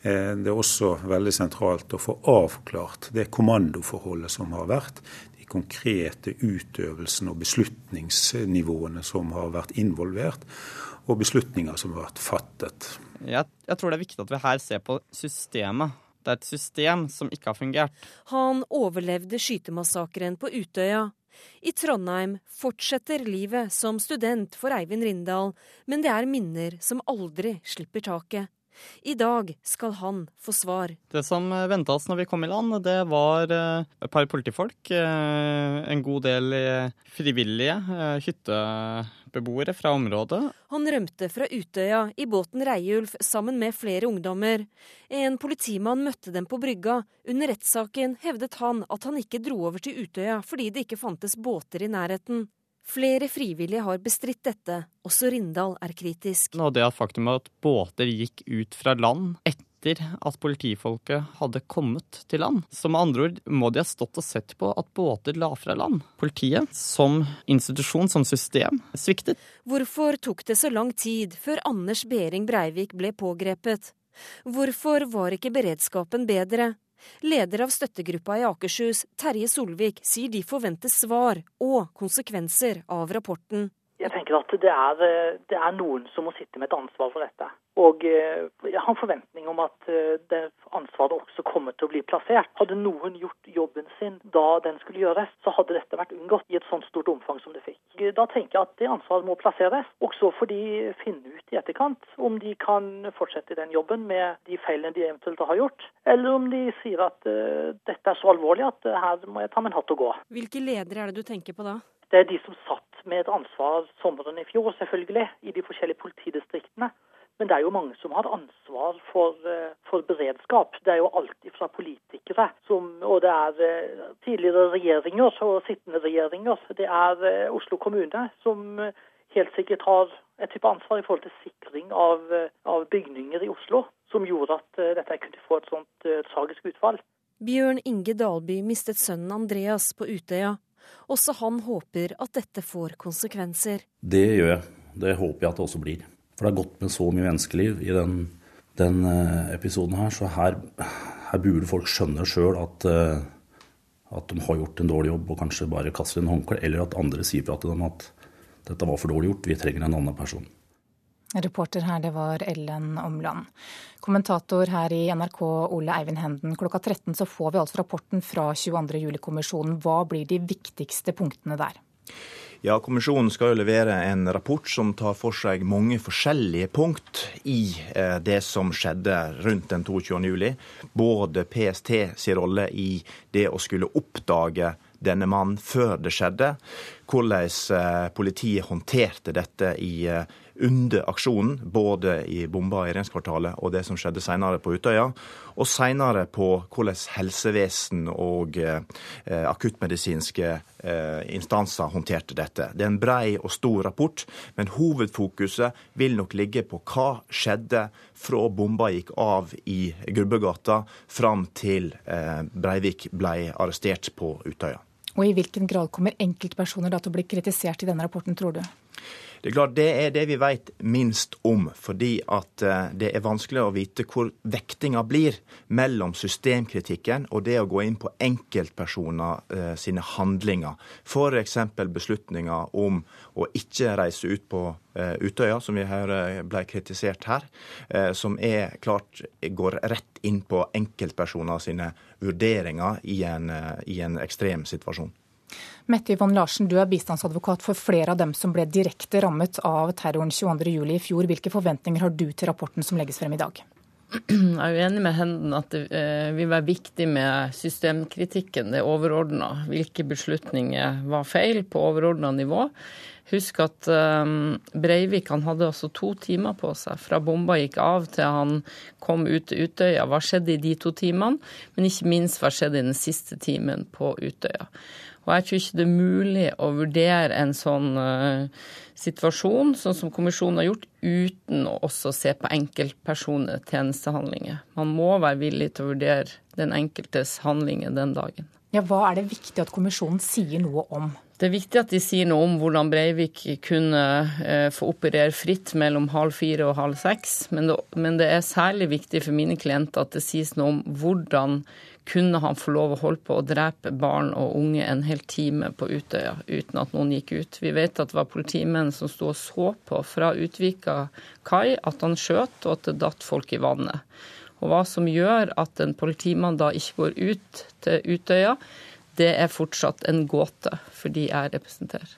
Det er også veldig sentralt å få avklart det kommandoforholdet som har vært konkrete utøvelsen og beslutningsnivåene som har vært involvert, og beslutninger som har vært fattet. Jeg, jeg tror det er viktig at vi her ser på systemet. Det er et system som ikke har fungert. Han overlevde skytemassakren på Utøya. I Trondheim fortsetter livet som student for Eivind Rindal, men det er minner som aldri slipper taket. I dag skal han få svar. Det som venta oss når vi kom i land, det var eh, et par politifolk, eh, en god del eh, frivillige hyttebeboere fra området. Han rømte fra Utøya i båten Reiulf sammen med flere ungdommer. En politimann møtte dem på brygga. Under rettssaken hevdet han at han ikke dro over til Utøya fordi det ikke fantes båter i nærheten. Flere frivillige har bestridt dette, også Rindal er kritisk. Og det at faktum at båter gikk ut fra land etter at politifolket hadde kommet til land. Så med andre ord må de ha stått og sett på at båter la fra land. Politiet, som institusjon, som system, sviktet. Hvorfor tok det så lang tid før Anders Behring Breivik ble pågrepet? Hvorfor var ikke beredskapen bedre? Leder av støttegruppa i Akershus, Terje Solvik, sier de forventer svar og konsekvenser av rapporten. Jeg tenker at det er, det er, noen som må sitte med et ansvar for dette. Og eh, jeg har en forventning om at eh, det ansvaret også kommer til å bli plassert. Hadde noen gjort jobben sin da den skulle gjøres, så hadde dette vært unngått i et sånt stort omfang som det fikk. Da tenker jeg at det ansvaret må plasseres. Og så får de finne ut i etterkant om de kan fortsette den jobben med de feilene de eventuelt har gjort, eller om de sier at dette er så alvorlig at her må jeg ta en hatt og gå. Hvilke ledere er det du tenker på da? Det er de som satt med et ansvar sommeren i fjor, selvfølgelig, i de forskjellige politidistriktene. Men det er jo mange som har ansvar for, eh, for beredskap. Det er jo alltid fra politikere, som, og det er eh, tidligere regjeringer og sittende regjeringer. Det er eh, Oslo kommune som helt sikkert har et type ansvar i forhold til sikring av, av bygninger i Oslo, som gjorde at dette kunne få et sånt tragisk utfall. Bjørn Inge Dalby mistet sønnen Andreas på Utøya. Også han håper at dette får konsekvenser. Det gjør jeg. Det håper jeg at det også blir. For det har gått med så mye menneskeliv i den, den eh, episoden her, så her, her burde folk skjønne sjøl at, eh, at de har gjort en dårlig jobb og kanskje bare kaster inn håndkle, eller at andre sier fra til dem at dette var for dårlig gjort, vi trenger en annen person. Reporter her, det var Ellen Omland. Kommentator her i NRK, Ole Eivind Henden. Klokka 13 så får vi altså rapporten fra 22. juli-kommisjonen. Hva blir de viktigste punktene der? Ja, Kommisjonen skal jo levere en rapport som tar for seg mange forskjellige punkt i eh, det som skjedde rundt den 22. juli. Både PST sin rolle i det å skulle oppdage denne mannen før det skjedde. Hvordan eh, politiet håndterte dette i eh, under aksjonen, både i bomba i regjeringskvartalet og det som skjedde senere på Utøya. Og senere på hvordan helsevesen og eh, akuttmedisinske eh, instanser håndterte dette. Det er en brei og stor rapport, men hovedfokuset vil nok ligge på hva skjedde fra bomba gikk av i Grubbegata fram til eh, Breivik ble arrestert på Utøya. Og I hvilken grad kommer enkeltpersoner til å bli kritisert i denne rapporten, tror du? Det er klart, det er det vi vet minst om, fordi at eh, det er vanskelig å vite hvor vektinga blir mellom systemkritikken og det å gå inn på enkeltpersoner eh, sine handlinger. F.eks. beslutninger om å ikke reise ut på eh, Utøya, som vi hører ble kritisert her, som er klart går rett inn på enkeltpersoner sine vurderinger i en, i en ekstrem situasjon. Mette Yvonne Larsen, du er bistandsadvokat for flere av dem som ble direkte rammet av terroren 22.07. i fjor. Hvilke forventninger har du til rapporten som legges frem i dag? Jeg er uenig med Henden at det eh, vil være viktig med systemkritikken, det overordna. Hvilke beslutninger var feil på overordna nivå. Husk at um, Breivik han hadde altså to timer på seg fra bomba gikk av til han kom ut til Utøya. Hva skjedde i de to timene? Men ikke minst hva skjedde i den siste timen på Utøya. Og jeg tror ikke det er mulig å vurdere en sånn uh, situasjon, sånn som kommisjonen har gjort, uten å også se på enkeltpersoner tjenestehandlinger. Man må være villig til å vurdere den enkeltes handlinger den dagen. Ja, Hva er det viktig at kommisjonen sier noe om? Det er viktig at de sier noe om hvordan Breivik kunne eh, få operere fritt mellom halv fire og halv seks. Men det, men det, er særlig viktig for mine klienter at det sies noe om hvordan kunne han få lov å holde på å drepe barn og unge en hel time på Utøya uten at noen gikk ut. Vi vet at det var politimenn som sto og så på fra Utvika kai at han skjøt og at det datt folk i vannet. Og hva som gjør at en politimann da ikke går ut til Utøya, det er fortsatt en gåte for de jeg representerer.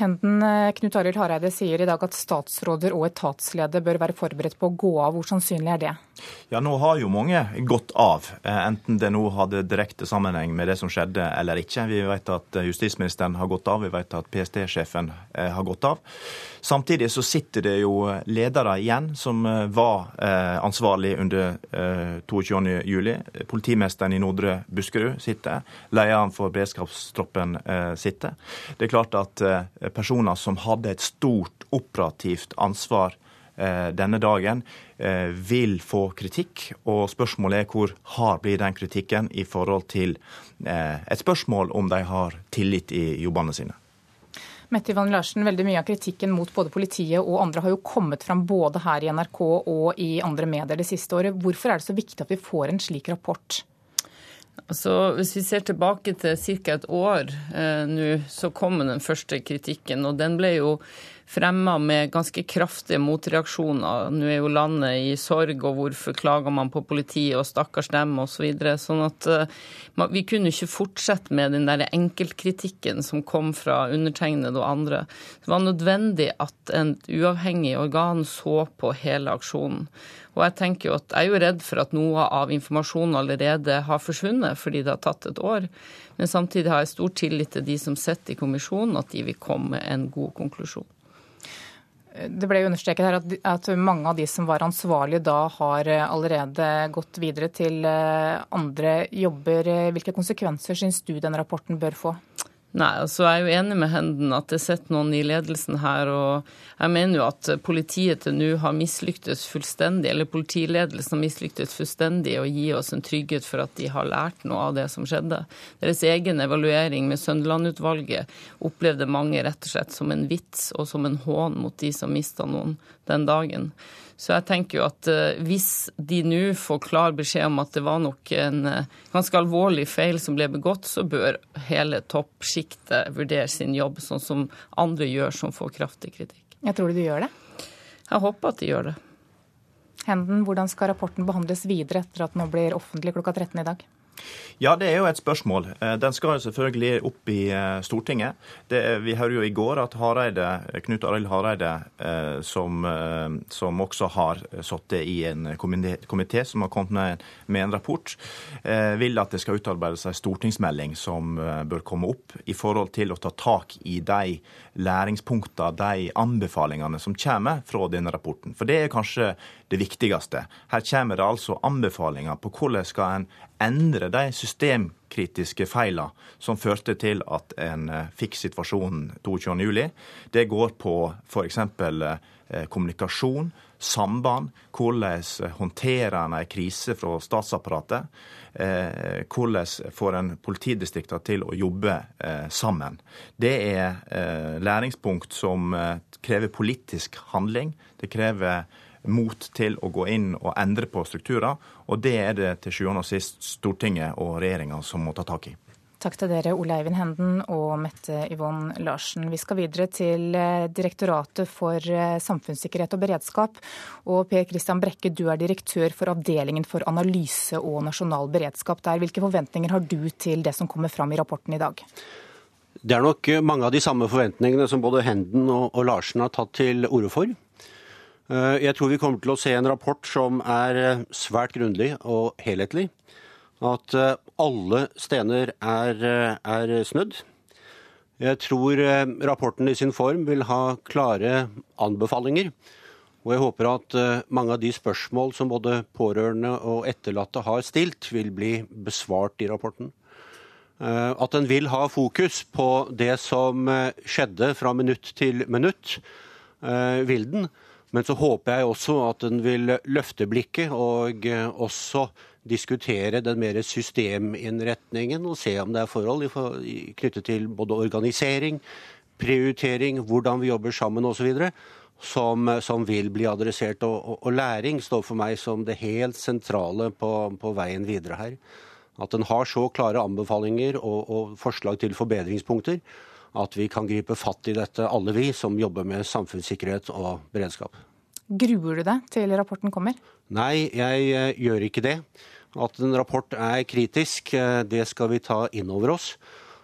Henden eh, Knut Arild Hareide sier i dag at statsråder og etatsleder bør være forberedt på å gå av. Hvor sannsynlig er det? Ja, Nå har jo mange gått av, eh, enten det nå hadde direkte sammenheng med det som skjedde eller ikke. Vi vet at eh, justisministeren har gått av, vi vet at PST-sjefen har gått av. Samtidig så sitter det jo ledere igjen som var ansvarlig under 22.07. Politimesteren i Nordre Buskerud sitter, lederen for beredskapstroppen sitter. Det er klart at personer som hadde et stort operativt ansvar eh, denne dagen, eh, vil få kritikk. Og spørsmålet er hvor hard blir den kritikken i forhold til eh, et spørsmål om de har tillit i jobbene sine. Mette Ivan Larsen, veldig Mye av kritikken mot både politiet og andre har jo kommet fram både her i NRK og i andre medier det siste året. Hvorfor er det så viktig at vi får en slik rapport? Altså, hvis vi ser tilbake til ca. et år eh, nå, så kom den første kritikken. Og den ble jo fremma med ganske kraftige motreaksjoner. Nå er jo landet i sorg, og hvorfor klager man på politiet og stakkars dem osv. Så videre. sånn at uh, vi kunne ikke fortsette med den der enkeltkritikken som kom fra undertegnede og andre. Det var nødvendig at en uavhengig organ så på hele aksjonen. Og jeg tenker jo at jeg er jo redd for at noe av informasjonen allerede har forsvunnet fordi det har tatt et år. Men samtidig har jeg stor tillit til de som sitter i kommisjonen, at de vil komme med en god konklusjon. Det ble jo understreket her at, at, mange av de som var ansvarlige da, har allerede gått videre til eh, andre jobber. Hvilke konsekvenser syns du den rapporten bør få? Nei, altså Jeg er jo enig med Henden at det sitter noen i ledelsen her. og Jeg mener jo at politiet til nå har mislyktes fullstendig, eller politiledelsen har mislyktes fullstendig å gi oss en trygghet for at de har lært noe av det som skjedde. Deres egen evaluering med Søndeland-utvalget opplevde mange rett og slett som en vits og som en hån mot de som mista noen den dagen. Så jeg tenker jo at uh, hvis de nå får klar beskjed om at det var nok en uh, ganske alvorlig feil som ble begått, så bør hele toppsjiktet vurdere sin jobb, sånn som andre gjør som får kraftig kritikk. Jeg tror du de gjør det? Jeg håper at de gjør det. Henden, hvordan skal rapporten behandles videre etter at den nå blir offentlig klokka 13 i dag? Ja, det er jo et spørsmål. Eh, den skal jo selvfølgelig opp i eh, Stortinget. Det, vi hørte jo i går at Hareide, Knut Arild Hareide, eh, som, som, også har sittet i en komité som har kommet med, med, en rapport, vil at det skal utarbeides en stortingsmelding som bør komme opp i forhold til å ta tak i de læringspunktene, de anbefalingene som kommer fra denne rapporten. For det er kanskje det viktigste. Her kommer det altså anbefalinger på hvordan skal en endre de systemkritiske feilene som førte til at en eh, fikk situasjonen 22.07. Det går på f.eks. Eh, kommunikasjon, samband, hvordan håndterer en en krise fra statsapparatet. Eh, hvordan får en politidistriktene til å jobbe sammen. Det er læringspunkt som krever politisk handling. Det krever mot til å gå inn og endre på strukturer. Og det er det til sjuende og sist Stortinget og regjeringa som må ta tak i. Takk til dere, Ole Eivind Henden og Mette Yvonne Larsen. Vi skal videre til eh, Direktoratet for eh, samfunnssikkerhet og beredskap. Og Per Christian Brekke, du er direktør for Avdelingen for analyse og nasjonal beredskap der. Hvilke forventninger har du til det som kommer fram i rapporten i dag? Det er nok mange av de samme forventningene som både Henden og Larsen har tatt til orde for. Eh, jeg tror vi kommer til å se en rapport som er eh, svært grundig og helhetlig. At eh, alle stener er, er snudd. Jeg tror rapporten i sin form vil ha klare anbefalinger. Og jeg håper at mange av de spørsmål som både pårørende og etterlatte har stilt, vil bli besvart i rapporten. At den vil ha fokus på det som skjedde fra minutt til minutt, vil den. Men så håper jeg også at den vil løfte blikket og eh, også diskutere den mer systeminnretningen og se om det er forhold knyttet til både organisering, prioritering, hvordan vi jobber sammen osv. Som, som vil bli adressert. Og, og, og, læring står for meg som det helt sentrale på, på veien videre her. At den har så klare anbefalinger og, og forslag til forbedringspunkter at vi kan gripe fatt i dette, alle vi som jobber med samfunnssikkerhet og beredskap. Gruer du deg til rapporten kommer? Nei, jeg eh, gjør ikke det. At en rapport er kritisk, eh, det skal vi ta inn over oss.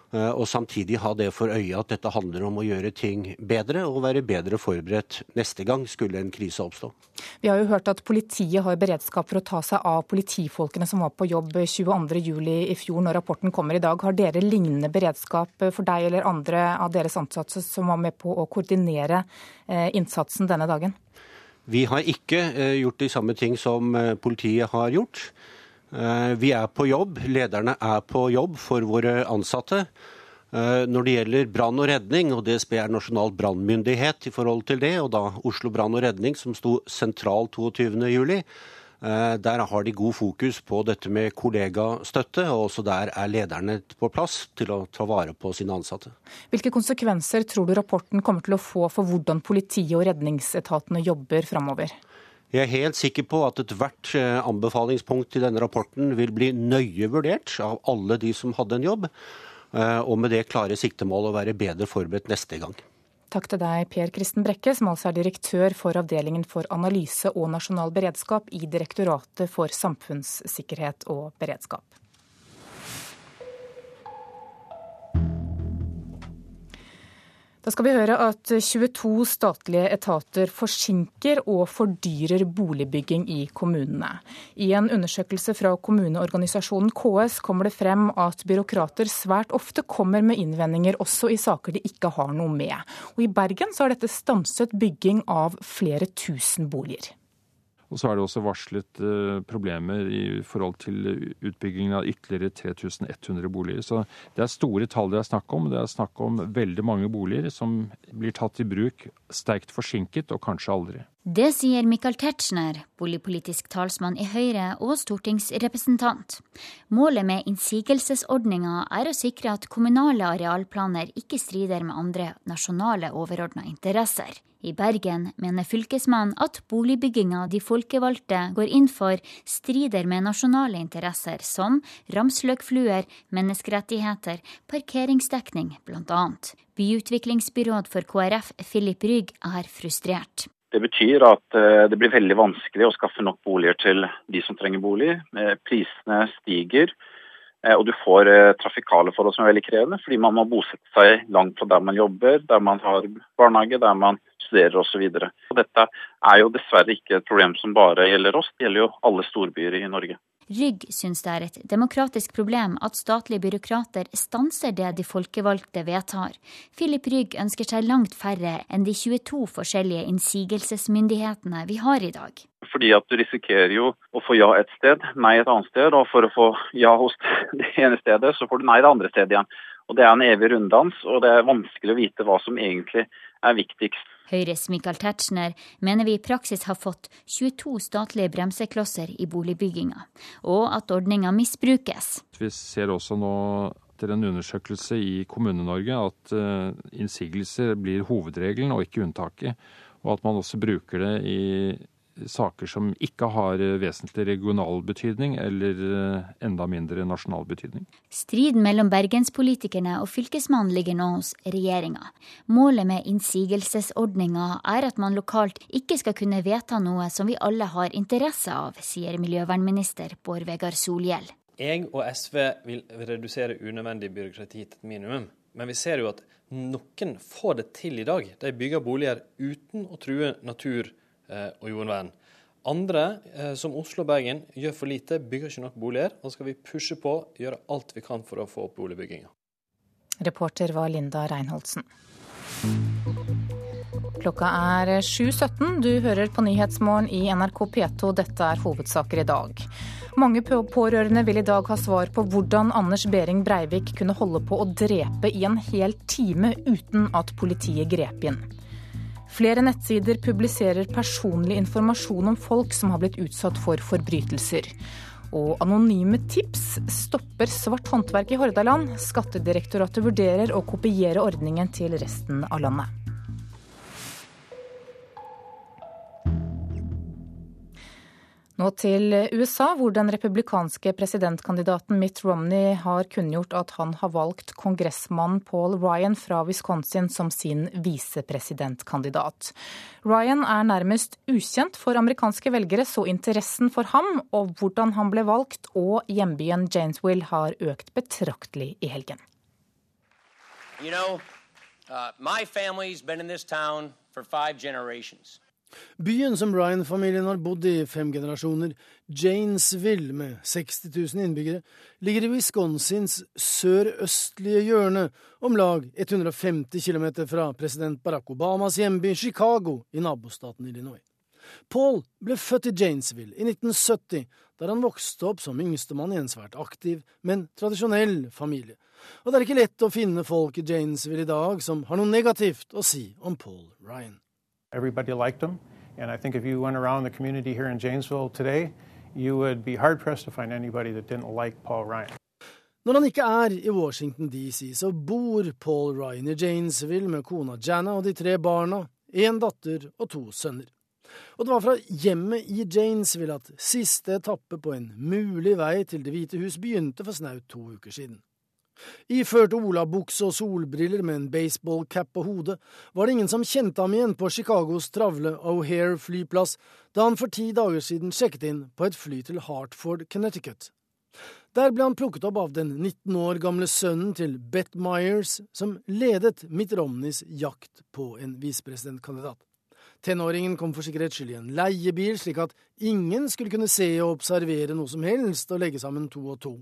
Eh, og samtidig ha det for øye at dette handler om å gjøre ting bedre og være bedre forberedt neste gang skulle en krise oppstå. Vi har jo hørt at politiet har beredskap for å ta seg av politifolkene som var på jobb 22.07 i fjor, når rapporten kommer i dag. Har dere lignende beredskap for deg eller andre av deres ansatte som var med på å koordinere eh, innsatsen denne dagen? Vi har ikke eh, gjort de samme ting som politiet har gjort. Eh, vi er på jobb, lederne er på jobb for våre ansatte. Eh, når det gjelder brann og redning, og DSB er nasjonal brannmyndighet i forhold til det, og da Oslo brann og redning som sto sentralt 22.07, eh, der har de god fokus på dette med kollegastøtte, og også der er lederne på plass til å ta vare på sine ansatte. Hvilke konsekvenser tror du rapporten kommer til å få for hvordan politiet og redningsetatene jobber framover? Jeg er helt sikker på at ethvert eh, anbefalingspunkt i denne rapporten vil bli nøye vurdert av alle de som hadde en jobb, eh, og med det klare siktemål å være bedre forberedt neste gang. Takk til deg, Per Kristen Brekke, som altså er direktør for Avdelingen for analyse og nasjonal beredskap i Direktoratet for samfunnssikkerhet og beredskap. Da skal vi høre at 22 statlige etater forsinker og fordyrer boligbygging i kommunene. I en undersøkelse fra kommuneorganisasjonen KS kommer det frem at byråkrater svært ofte kommer med innvendinger også i saker de ikke har noe med. Og I Bergen så har dette stanset bygging av flere tusen boliger. Og så er det også varslet eh, problemer i forhold til utbyggingen av ytterligere 3100 boliger. Så det er store tall det er snakk om. Det er snakk om veldig mange boliger som blir tatt i bruk sterkt forsinket, og kanskje aldri. Det sier Michael Tetzschner, boligpolitisk talsmann i Høyre og stortingsrepresentant. Målet med innsigelsesordninga er å sikre at kommunale arealplaner ikke strider med andre nasjonale overordna interesser. I Bergen mener fylkesmannen at boligbygginga de folkevalgte går inn for, strider med nasjonale interesser som ramsløkfluer, menneskerettigheter, parkeringsdekning bl.a. Byutviklingsbyråd for KrF Philip Rygg er frustrert. Det betyr at eh, det blir veldig vanskelig å skaffe nok boliger til de som trenger bolig. Eh, prisene stiger, eh, og du får trafikale forhold som er veldig krevende, fordi man må bosette seg langt fra der man jobber, der man har barnehage, der man studerer osv. Dette er jo dessverre ikke et problem som bare gjelder oss, det gjelder jo alle storbyer i Norge. Rygg syns det er et demokratisk problem at statlige byråkrater stanser det de folkevalgte vedtar. Philip Rygg ønsker seg langt færre enn de 22 forskjellige innsigelsesmyndighetene vi har i dag. Fordi at du risikerer jo å få ja et sted, nei et annet sted, og for å få ja hos det ene stedet, så får du nei det andre stedet igjen. Og Det er en evig runddans, og det er vanskelig å vite hva som egentlig er viktigst. Høyres Michael Tetzschner mener vi i praksis har fått 22 statlige bremseklosser i boligbygginga, og at ordninga misbrukes. Vi ser også nå etter en undersøkelse i Kommune-Norge at uh, innsigelser blir hovedregelen og ikke unntaket, og at man også bruker det i saker som ikke har eh, vesentlig regional betydning, eller eh, enda mindre nasjonal betydning. Striden mellom bergenspolitikerne og fylkesmannen ligger nå hos regjeringa. Målet med innsigelsesordninga er at man lokalt ikke skal kunne vedta noe som vi alle har interesse av, sier miljøvernminister Bård Vegar Solhjell. Jeg og SV vil redusere unødvendig byråkrati til et minimum. Men vi ser jo at noen får det til i dag. De bygger boliger uten å true natur og jordvern. Andre, eh, som Oslo og Bergen, gjør for lite, bygger ikke nok boliger. Og skal vi pushe på, gjøre alt vi kan for å få opp boligbygginga. Reporter var Linda Reinholdsen. Klokka er 7.17. Du hører på Nyhetsmorgen i NRK P2. Dette er hovedsaker i dag. Mange pårørende vil i dag ha svar på hvordan Anders Behring Breivik kunne holde på å drepe i en hel time uten at politiet grep inn. Flere nettsider publiserer personlig informasjon om folk som har blitt utsatt for forbrytelser. Og anonyme tips stopper svart håndverk i Hordaland. Skattedirektoratet vurderer å kopiere ordningen til resten av landet. Nå til USA, hvor den republikanske presidentkandidaten Mitt Romney har kunngjort at han har valgt kongressmannen Paul Ryan fra Wisconsin som sin visepresidentkandidat. Ryan er nærmest ukjent for amerikanske velgere, så interessen for ham og hvordan han ble valgt og hjembyen Janesville har økt betraktelig i helgen. You know, uh, my family's been in for five generations. Byen som Ryan-familien har bodd i fem generasjoner, Janesville med 60 000 innbyggere, ligger i Wisconsins sørøstlige hjørne, om lag 150 km fra president Barack Obamas hjemby Chicago i nabostaten Illinois. Paul ble født i Janesville i 1970, der han vokste opp som yngstemann i en svært aktiv, men tradisjonell familie. Og det er ikke lett å finne folk i Janesville i dag som har noe negativt å si om Paul Ryan. Everybody liked him. And I think if you went around the community here in Janesville today, you would be hard pressed to find anybody that didn't like Paul Ryan. Når han ikke er i Washington DC, så bor Paul Ryan i Janesville med kona Janna og de tre barna, én datter og to sønner. Og det var fra hjemmet i Janesville at siste etappe på en mulig vei til Det hvite hus begynte for snaut to uker siden. Iført olabukse og solbriller med en baseballcap på hodet var det ingen som kjente ham igjen på Chicagos travle O'Hare flyplass da han for ti dager siden sjekket inn på et fly til Hartford, Connecticut. Der ble han plukket opp av den 19 år gamle sønnen til Beth Myers, som ledet Mitt Romneys jakt på en visepresidentkandidat. Tenåringen kom for sikkerhets skyld i en leiebil, slik at ingen skulle kunne se og observere noe som helst og legge sammen to og to.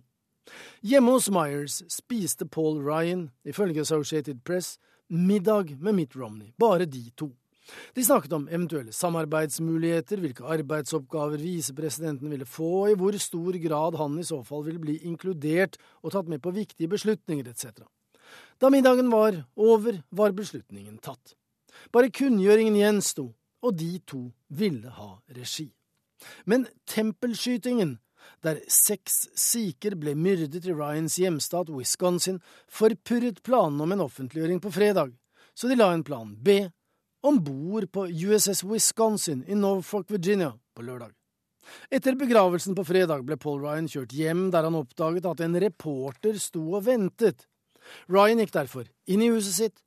Hjemme hos Myers spiste Paul Ryan, ifølge Associated Press, middag med Mitt Romney, bare de to. De snakket om eventuelle samarbeidsmuligheter, hvilke arbeidsoppgaver visepresidenten ville få, og i hvor stor grad han i så fall ville bli inkludert og tatt med på viktige beslutninger etc. Da middagen var over, var beslutningen tatt. Bare kunngjøringen gjensto, og de to ville ha regi. Men tempelskytingen, der seks sikher ble myrdet i Ryans hjemstat Wisconsin, forpurret planene om en offentliggjøring på fredag, så de la en plan B om bord på USS Wisconsin i Norfolk, Virginia på lørdag. Etter begravelsen på fredag ble Paul Ryan kjørt hjem, der han oppdaget at en reporter sto og ventet. Ryan gikk derfor inn i huset sitt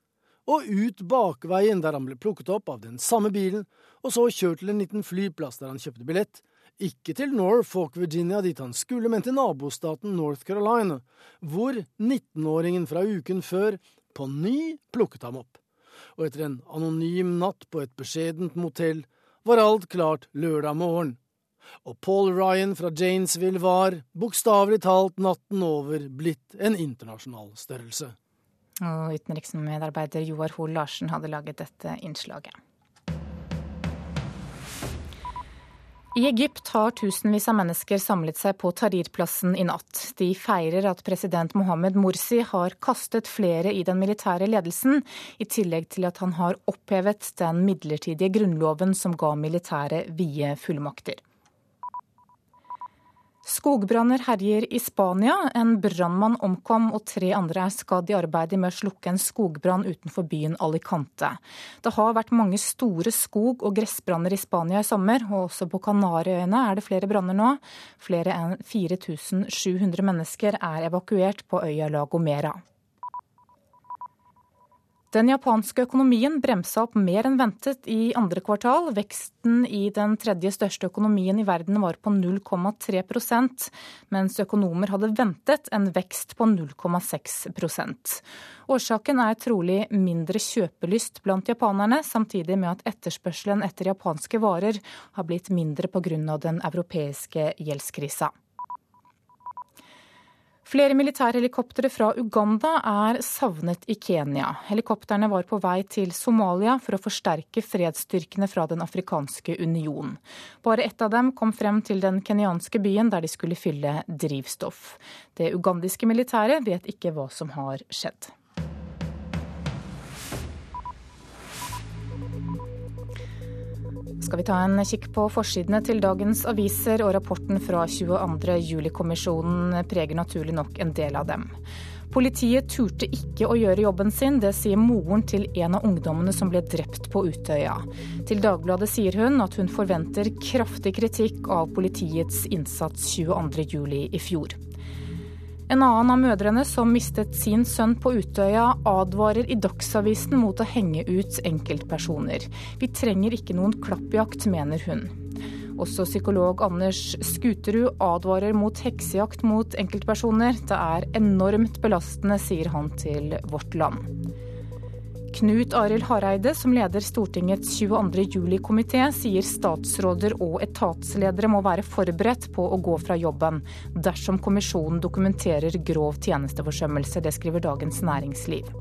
og ut bakveien, der han ble plukket opp av den samme bilen, og så kjørt til en liten flyplass der han kjøpte billett, ikke til Norfolk, Virginia, dit han skulle, men til nabostaten North Carolina, hvor 19-åringen fra uken før på ny plukket ham opp og etter en anonym natt på et beskjedent motell var alt klart lørdag morgen. Og Paul Ryan fra Janesville var, bokstavelig talt natten over, blitt en internasjonal størrelse. Og utenriksmedarbeider Joar Hoel Larsen hadde laget dette innslaget. I Egypt har tusenvis av mennesker samlet seg på Tahrir-plassen i natt. De feirer at president Mohammed Morsi har kastet flere i den militære ledelsen, i tillegg til at han har opphevet den midlertidige grunnloven som ga militæret vide fullmakter. Skogbranner herjer i Spania. En brannmann omkom og tre andre er skadd i arbeidet med å slukke en skogbrann utenfor byen Alicante. Det har vært mange store skog- og gressbranner i Spania i sommer, og også på Kanariøyene er det flere branner nå. Flere enn 4700 mennesker er evakuert på øya La Gomera. Den japanske økonomien bremsa opp mer enn ventet i andre kvartal. Veksten i den tredje største økonomien i verden var på 0,3% mens økonomer hadde ventet en vekst på 0,6% Årsaken er trolig mindre kjøpelyst blant japanerne, samtidig med at etterspørselen etter japanske varer har blitt mindre pga. den europeiske gjeldskrisa. Flere militærhelikoptre fra Uganda er savnet i Kenya. Helikoptrene var på vei til Somalia for å forsterke fredsstyrkene fra Den afrikanske union. Bare ett av dem kom frem til den kenyanske byen der de skulle fylle drivstoff. Det ugandiske militæret vet ikke hva som har skjedd. Skal vi ta en kikk på forsidene til dagens aviser, og rapporten fra 22.07-kommisjonen preger naturlig nok en del av dem. Politiet turte ikke å gjøre jobben sin, det sier moren til en av ungdommene som ble drept på Utøya. Til Dagbladet sier hun at hun forventer kraftig kritikk av politiets innsats 22.07 i fjor. En annen av mødrene som mistet sin sønn på Utøya, advarer i Dagsavisen mot å henge ut enkeltpersoner. Vi trenger ikke noen klappjakt, mener hun. Også psykolog Anders Skuterud advarer mot heksejakt mot enkeltpersoner. Det er enormt belastende, sier han til Vårt Land. Knut Arild Hareide, som leder Stortingets 22. juli-komité, sier statsråder og etatsledere må være forberedt på å gå fra jobben dersom kommisjonen dokumenterer grov tjenesteforsømmelse. Det skriver Dagens Næringsliv.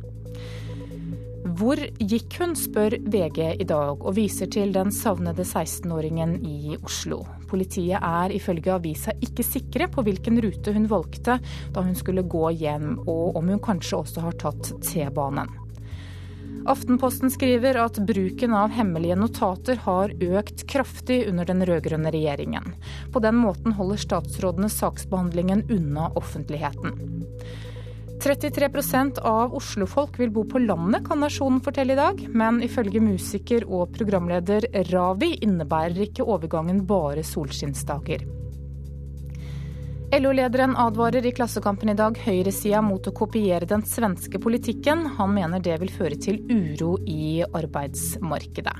Hvor gikk hun, spør VG i dag, og viser til den savnede 16-åringen i Oslo. Politiet er ifølge avisa ikke sikre på hvilken rute hun valgte da hun skulle gå hjem, og om hun kanskje også har tatt T-banen. Aftenposten skriver at bruken av hemmelige notater har økt kraftig under den rød-grønne regjeringen. På den måten holder statsrådene saksbehandlingen unna offentligheten. 33% av oslofolk vil bo på landet, kan Nasjonen fortelle i dag. Men ifølge musiker og programleder Ravi innebærer ikke overgangen bare solskinnsdager. LO-lederen advarer i Klassekampen i dag høyresida mot å kopiere den svenske politikken. Han mener det vil føre til uro i arbeidsmarkedet.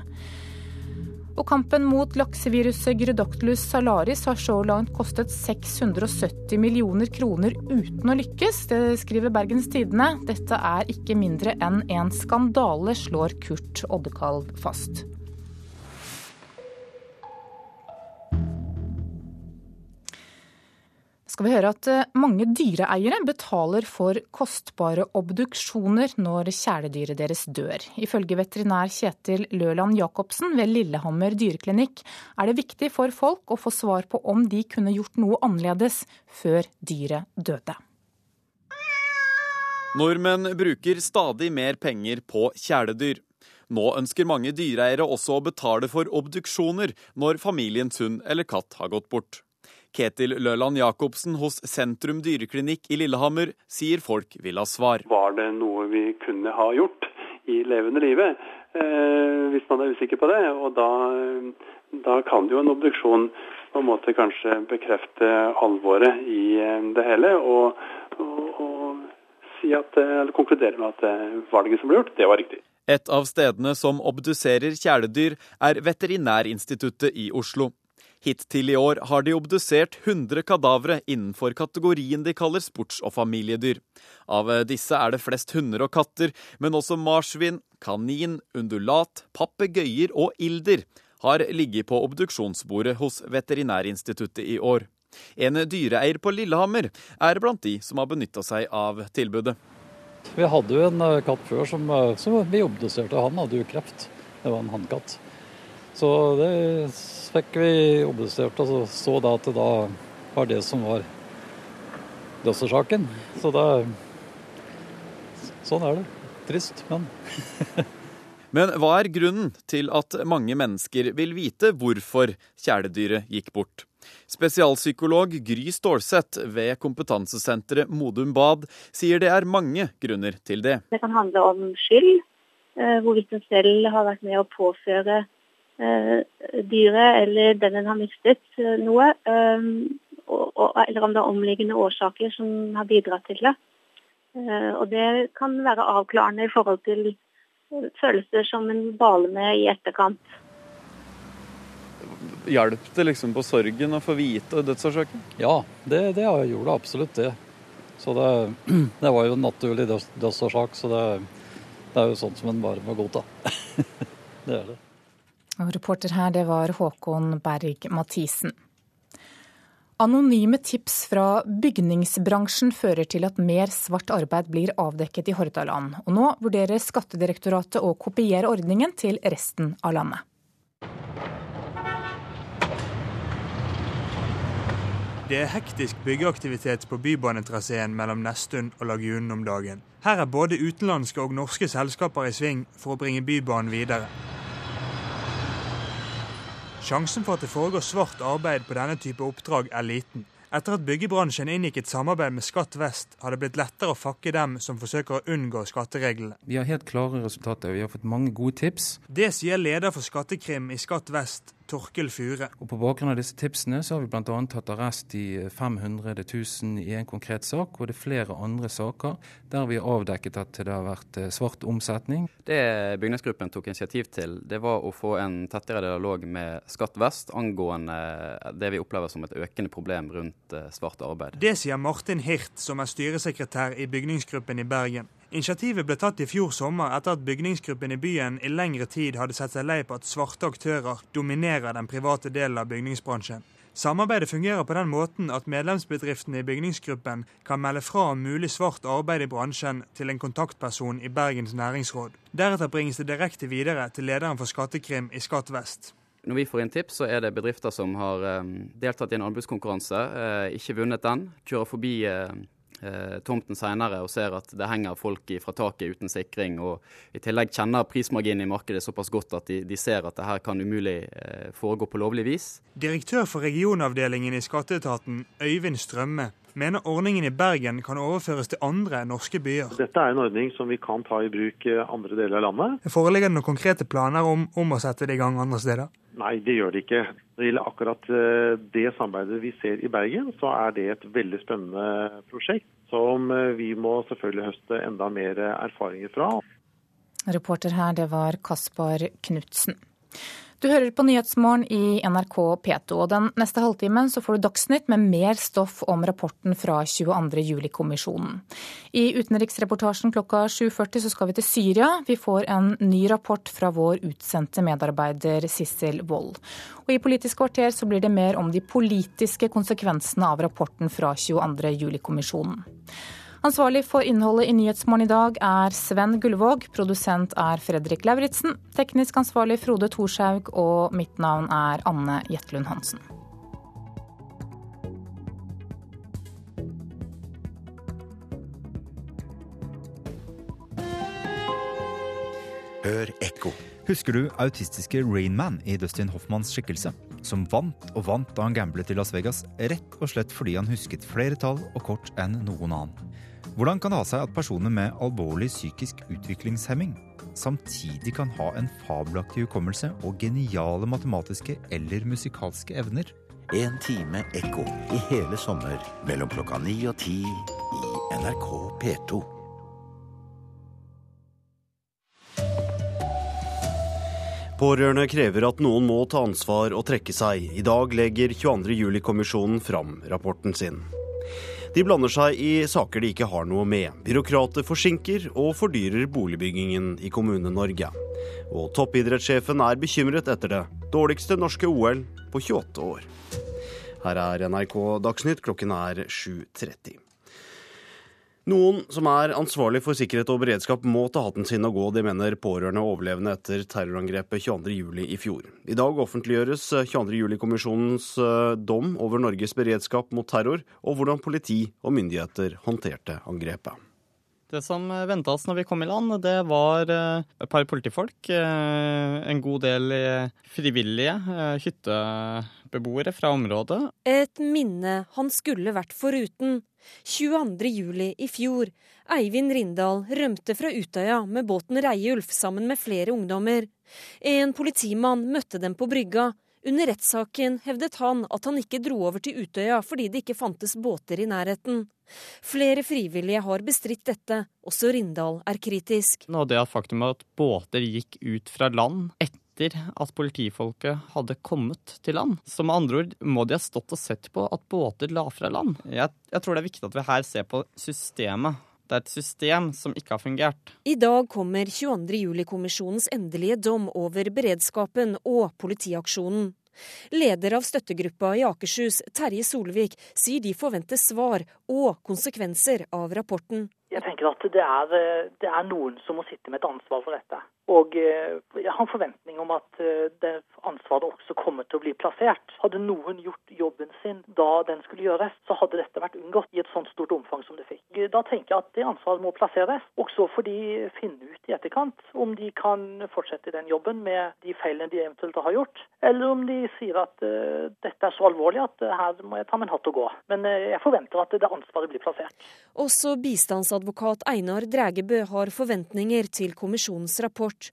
Og kampen mot lakseviruset Gyrodactylus salaris har så langt kostet 670 millioner kroner uten å lykkes. Det skriver Bergens Tidende. Dette er ikke mindre enn en skandale, slår Kurt Oddekalv fast. Skal vi høre at eh, mange dyreeiere betaler for kostbare obduksjoner når kjæledyret deres dør. Ifølge veterinær Kjetil Løland Jacobsen ved Lillehammer dyreklinikk er det viktig for folk å få svar på om de kunne gjort noe annerledes før dyret døde. Nordmenn bruker stadig mer penger på kjæledyr. Nå ønsker mange dyreeiere også å betale for obduksjoner når familiens hund eller katt har gått bort. Ketil Løland Jacobsen hos Sentrum dyreklinikk i Lillehammer sier folk vil ha svar. Var det noe vi kunne ha gjort i levende live, eh, hvis man er usikker på det? Og da, da kan jo en obduksjon på en måte kanskje bekrefte alvoret i eh, det hele. og, og, og si at, eller konkludere med at eh, valget som ble gjort, det var riktig. Et av stedene som obduserer kjæledyr, er Veterinærinstituttet i Oslo. Hittil i år har de obdusert 100 kadavre innenfor kategorien de kaller sports- og familiedyr. Av disse er det flest hunder og katter, men også marsvin, kanin, undulat, papegøyer og ilder har ligget på obduksjonsbordet hos Veterinærinstituttet i år. En dyreeier på Lillehammer er blant de som har benytta seg av tilbudet. Vi hadde jo en eh, katt før som, eh, som vi obduserte. Han hadde jo kreft. Det var en hannkatt. Så det fikk vi obdusert, og så, så da at det da var det som var dødsårsaken. Så da Sånn er det. Trist, men Men hva er grunnen til at mange mennesker vil vite hvorfor kjæledyret gikk bort? Spesialpsykolog Gry Stålseth ved kompetansesenteret Modum Bad sier det er mange grunner til det. Det kan handle om skyld, eh, hvorvidt en selv har vært med å påføre dyret eller den en har mistet eh, noe, eller om det er omliggende årsaker som har bidratt til det. Og det kan være avklarende i forhold til følelser som en baler med i etterkant. Hjalp det liksom på sorgen å få vite dødsårsaken? Ja, det, det gjorde absolutt det. Så det, det var jo en naturlig dødsårsak, så det, det, er jo sånt som en bare må godta. det er det. Reporter her, det var Håkon Berg Mathisen. Anonyme tips fra bygningsbransjen fører til at mer svart arbeid blir avdekket i Hordaland. Og nå vurderer Skattedirektoratet å kopiere ordningen til resten av landet. Det er hektisk byggeaktivitet på bybanetraseen mellom Nesttun og Lagunen om dagen. Her er både utenlandske og norske selskaper i sving for å bringe Bybanen videre. Sjansen for at det foregår svart arbeid på denne type oppdrag er liten. Etter at byggebransjen inngikk et samarbeid med Skatt vest, har det blitt lettere å fakke dem som forsøker å unngå skattereglene. Vi har helt klare resultater. Vi har fått mange gode tips. Det sier leder for Skattekrim i Skatt vest, Torkel Fure. Og På bakgrunn av disse tipsene så har vi bl.a. tatt arrest i 500 000 i en konkret sak, og det er flere andre saker der vi har avdekket at det har vært eh, svart omsetning. Det bygningsgruppen tok initiativ til, det var å få en tettere dialog med Skatt vest angående det vi opplever som et økende problem rundt eh, svart arbeid. Det sier Martin Hirt, som er styresekretær i bygningsgruppen i Bergen. Initiativet ble tatt i fjor sommer etter at bygningsgruppen i byen i lengre tid hadde sett seg lei på at svarte aktører dominerer den private delen av bygningsbransjen. Samarbeidet fungerer på den måten at medlemsbedriftene i bygningsgruppen kan melde fra om mulig svart arbeid i bransjen til en kontaktperson i Bergens næringsråd. Deretter bringes det direkte videre til lederen for Skattekrim i Skatt vest. Når vi får inn tips, så er det bedrifter som har eh, deltatt i en anbudskonkurranse, eh, ikke vunnet den, kjører forbi eh, tomten senere og ser at det henger folk fra taket uten sikring, og i tillegg kjenner prismarginen i markedet såpass godt at de, de ser at det her kan umulig eh, foregå på lovlig vis. Direktør for regionavdelingen i Skatteetaten, Øyvind Strømme, mener ordningen i Bergen kan overføres til andre norske byer. Dette er en ordning som vi kan ta i bruk eh, andre deler av landet. Foreligger det noen konkrete planer om, om å sette det i gang andre steder? Nei, det gjør det ikke. Når det gjelder akkurat eh, det samarbeidet vi ser i Bergen, så er det et veldig spennende prosjekt som eh, vi må selvfølgelig høste enda mer erfaringer fra. Reporter her, det var Kaspar Knutsen. Du hører på Nyhetsmorgen i NRK P2. og Den neste halvtimen så får du Dagsnytt med mer stoff om rapporten fra 22. juli-kommisjonen. I utenriksreportasjen klokka 7.40 så skal vi til Syria. Vi får en ny rapport fra vår utsendte medarbeider Sissel Wold. Og I Politisk kvarter så blir det mer om de politiske konsekvensene av rapporten fra 22. juli-kommisjonen. Ansvarlig for innholdet i Nyhetsmorgen i dag er Sven Gullvåg. Produsent er Fredrik Lauritzen. Teknisk ansvarlig Frode Thorshaug. Og mitt navn er Anne Jetlund Hansen. Hør ekko. Husker du autistiske Rainman i Dustin Hoffmanns skikkelse? Som vant og vant da han gamblet i Las Vegas, rett og slett fordi han husket flere tall og kort enn noen annen. Hvordan kan det ha seg at personer med alvorlig psykisk utviklingshemming samtidig kan ha en fabelaktig hukommelse og geniale matematiske eller musikalske evner? En time ekko i hele sommer mellom klokka ni og ti i NRK P2. Pårørende krever at noen må ta ansvar og trekke seg. I dag legger 22. juli-kommisjonen fram rapporten sin. De blander seg i saker de ikke har noe med. Byråkrater forsinker og fordyrer boligbyggingen i Kommune-Norge. Og toppidrettssjefen er bekymret etter det dårligste norske OL på 28 år. Her er NRK Dagsnytt, klokken er 7.30. Noen som er ansvarlig for sikkerhet og beredskap må ta hatten sin og gå, det mener pårørende og overlevende etter terrorangrepet 22.07. i fjor. I dag offentliggjøres 22.07-kommisjonens eh, dom over Norges beredskap mot terror, og hvordan politi og myndigheter håndterte angrepet. Det som venta oss når vi kom i land, det var eh, et par politifolk, eh, en god del frivillige hyttebeboere fra området. Et minne han skulle vært foruten. 22. juli i fjor. Eivind Rindal rømte fra Utøya med båten Reiulf sammen med flere ungdommer. En politimann møtte dem på brygga. Under rettssaken hevdet han at han ikke dro over til Utøya fordi det ikke fantes båter i nærheten. Flere frivillige har bestridt dette, også Rindal er kritisk. Nå det faktum at båter gikk ut fra land etter at politifolket hadde kommet til land. Så med andre ord må de ha stått og sett på at båter la fra land. Jeg, jeg tror det er viktig at vi her ser på systemet. Det er et system som ikke har fungert. I dag kommer 22. juli-kommisjonens endelige dom over beredskapen og politiaksjonen. Leder av støttegruppa i Akershus, Terje Solvik, sier de forventer svar og konsekvenser av rapporten. Jeg tenker at det er, det er noen som må sitte med et ansvar for dette. Og eh, jeg har en forventning om at eh, det ansvaret også kommer til å bli plassert. Hadde noen gjort jobben sin da den skulle gjøres, så hadde dette vært unngått i et sånt stort omfang som det fikk. Da tenker jeg at det ansvaret må plasseres. Og så får de finne ut i etterkant om de kan fortsette den jobben med de feilene de eventuelt har gjort, eller om de sier at uh, dette er så alvorlig at uh, her må jeg ta en hatt og gå. Men uh, jeg forventer at det ansvaret blir plassert. Også bistandsadvokat Einar Drægebø har forventninger til kommisjonens rapport.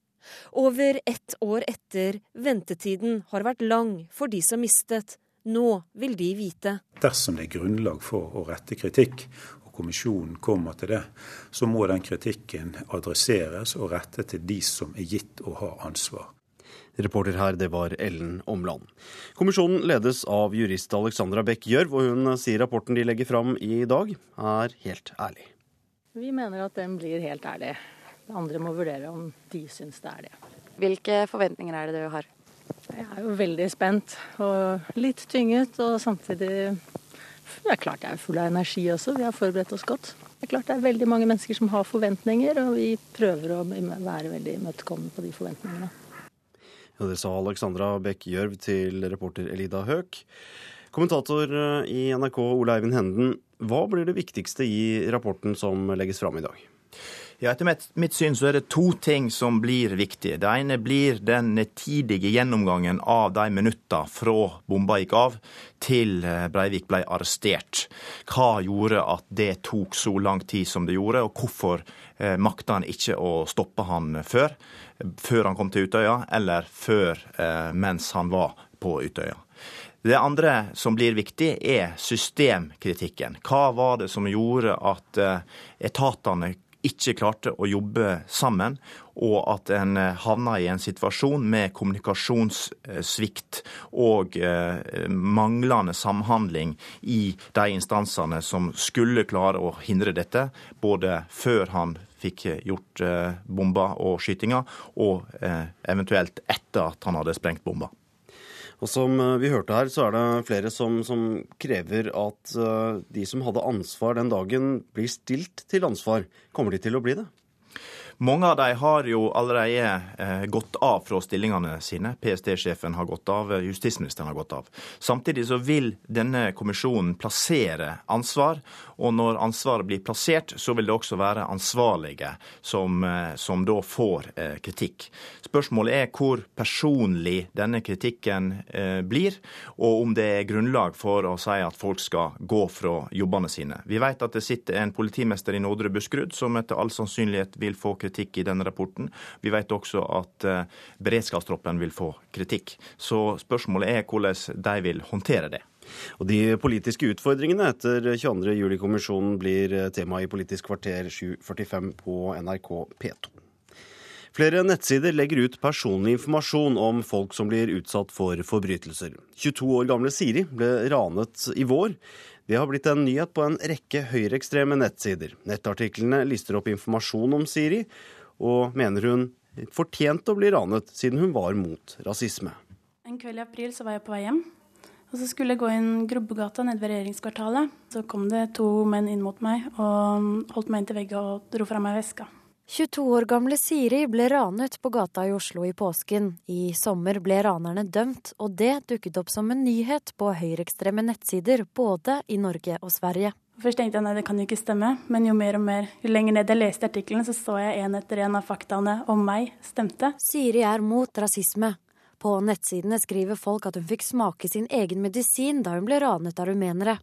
Over ett år etter ventetiden har vært lang for de som mistet. Nå vil de vite. Dersom det er grunnlag for å rette kritikk, og kommisjonen kommer til det, så må den kritikken adresseres og rette til de som er gitt å ha ansvar. Reporter her, det var Ellen Omland. Kommisjonen ledes av jurist Alexandra Bech Gjørv, og hun sier rapporten de legger fram i dag, er helt ærlig. Vi mener at den blir helt ærlig. Det andre må vurdere om de syns det er det. Hvilke forventninger er det du har? Jeg er jo veldig spent og litt tynget. Og samtidig Det er klart jeg er full av energi også. Vi har forberedt oss godt. Det er klart det er veldig mange mennesker som har forventninger, og vi prøver å være veldig imøtekommende på de forventningene. Ja, det sa Alexandra Bech Gjørv til reporter Elida Høek. Kommentator i NRK Ole Eivind Henden, hva blir det viktigste i rapporten som legges fram i dag? Ja, etter mitt, syn så er det to ting som blir viktige. Det ene blir den tidige gjennomgangen av de minutter fra bomba gikk av til eh, Breivik ble arrestert. Hva gjorde at det tok så lang tid som det gjorde, og hvorfor eh, makta han ikke å stoppe han før? Før han kom til Utøya, eller før eh, mens han var på Utøya. Det andre som blir viktig, er systemkritikken. Hva var det som gjorde at eh, etatene ikke klarte å jobbe sammen, og at en havna i en situasjon med kommunikasjonssvikt og manglende samhandling i de instansene som skulle klare å hindre dette, både før han fikk gjort bomba og skytinga, og eventuelt etter at han hadde sprengt bomba. Og som eh, vi hørte her, så er det flere som, som krever at uh, de som hadde ansvar den dagen, blir stilt til ansvar. Kommer de til å bli det? Mange av dem har jo allerede eh, gått av fra stillingene sine. PST-sjefen har gått av, justisministeren har gått av. Samtidig så vil denne kommisjonen plassere ansvar, og når ansvaret blir plassert, så vil det også være ansvarlige som, eh, som da får eh, kritikk. Spørsmålet er hvor personlig denne kritikken eh, blir, og om det er grunnlag for å si at folk skal gå fra jobbene sine. Vi vet at det sitter en politimester i Nordre Buskerud som etter all sannsynlighet vil få kritikk kritikk i denne rapporten. Vi vet også at eh, beredskapstroppen vil få kritikk. Så spørsmålet er hvordan de vil håndtere det. Og De politiske utfordringene etter 22.07-kommisjonen blir eh, tema i Politisk kvarter 7.45 på NRK P2. Flere nettsider legger ut personlig informasjon om folk som blir utsatt for forbrytelser. 22 år gamle Siri ble ranet i vår. Det har blitt en nyhet på en rekke høyreekstreme nettsider. Nettartiklene lister opp informasjon om Siri, og mener hun fortjente å bli ranet siden hun var mot rasisme. En kveld i april så var jeg på vei hjem. Og så skulle jeg gå inn Grubbegata nede ved regjeringskvartalet. Så kom det to menn inn mot meg og holdt meg inntil veggen og dro fra meg veska. 22 år gamle Siri ble ranet på gata i Oslo i påsken. I sommer ble ranerne dømt, og det dukket opp som en nyhet på høyreekstreme nettsider både i Norge og Sverige. Først tenkte jeg nei, det kan jo ikke stemme, men jo mer og mer, jo lenger ned jeg leste artikkelen, så så jeg en etter en av faktaene om meg stemte. Siri er mot rasisme. På nettsidene skriver folk at hun fikk smake sin egen medisin da hun ble ranet av rumenere.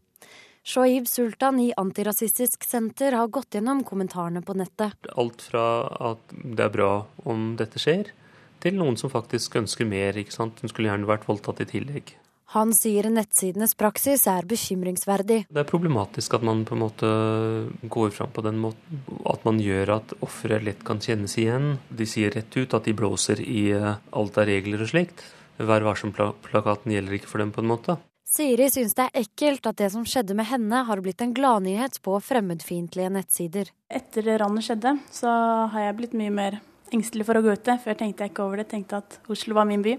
Shoaib Sultan i Antirasistisk Senter har gått gjennom kommentarene på nettet. Alt fra at det er bra om dette skjer, til noen som faktisk ønsker mer. ikke sant? Hun skulle gjerne vært voldtatt i tillegg. Han sier nettsidenes praksis er bekymringsverdig. Det er problematisk at man på en måte går fram på den måten. At man gjør at ofre lett kan kjennes igjen. De sier rett ut at de blåser i eh, alt av regler og slikt. Vær varsom-plakaten gjelder ikke for dem, på en måte. Siri syns det er ekkelt at det som skjedde med henne, har blitt en gladnyhet på fremmedfiendtlige nettsider. Etter ranet skjedde, så har jeg blitt mye mer engstelig for å gå ute. Før tenkte jeg ikke over det, tenkte at Oslo var min by.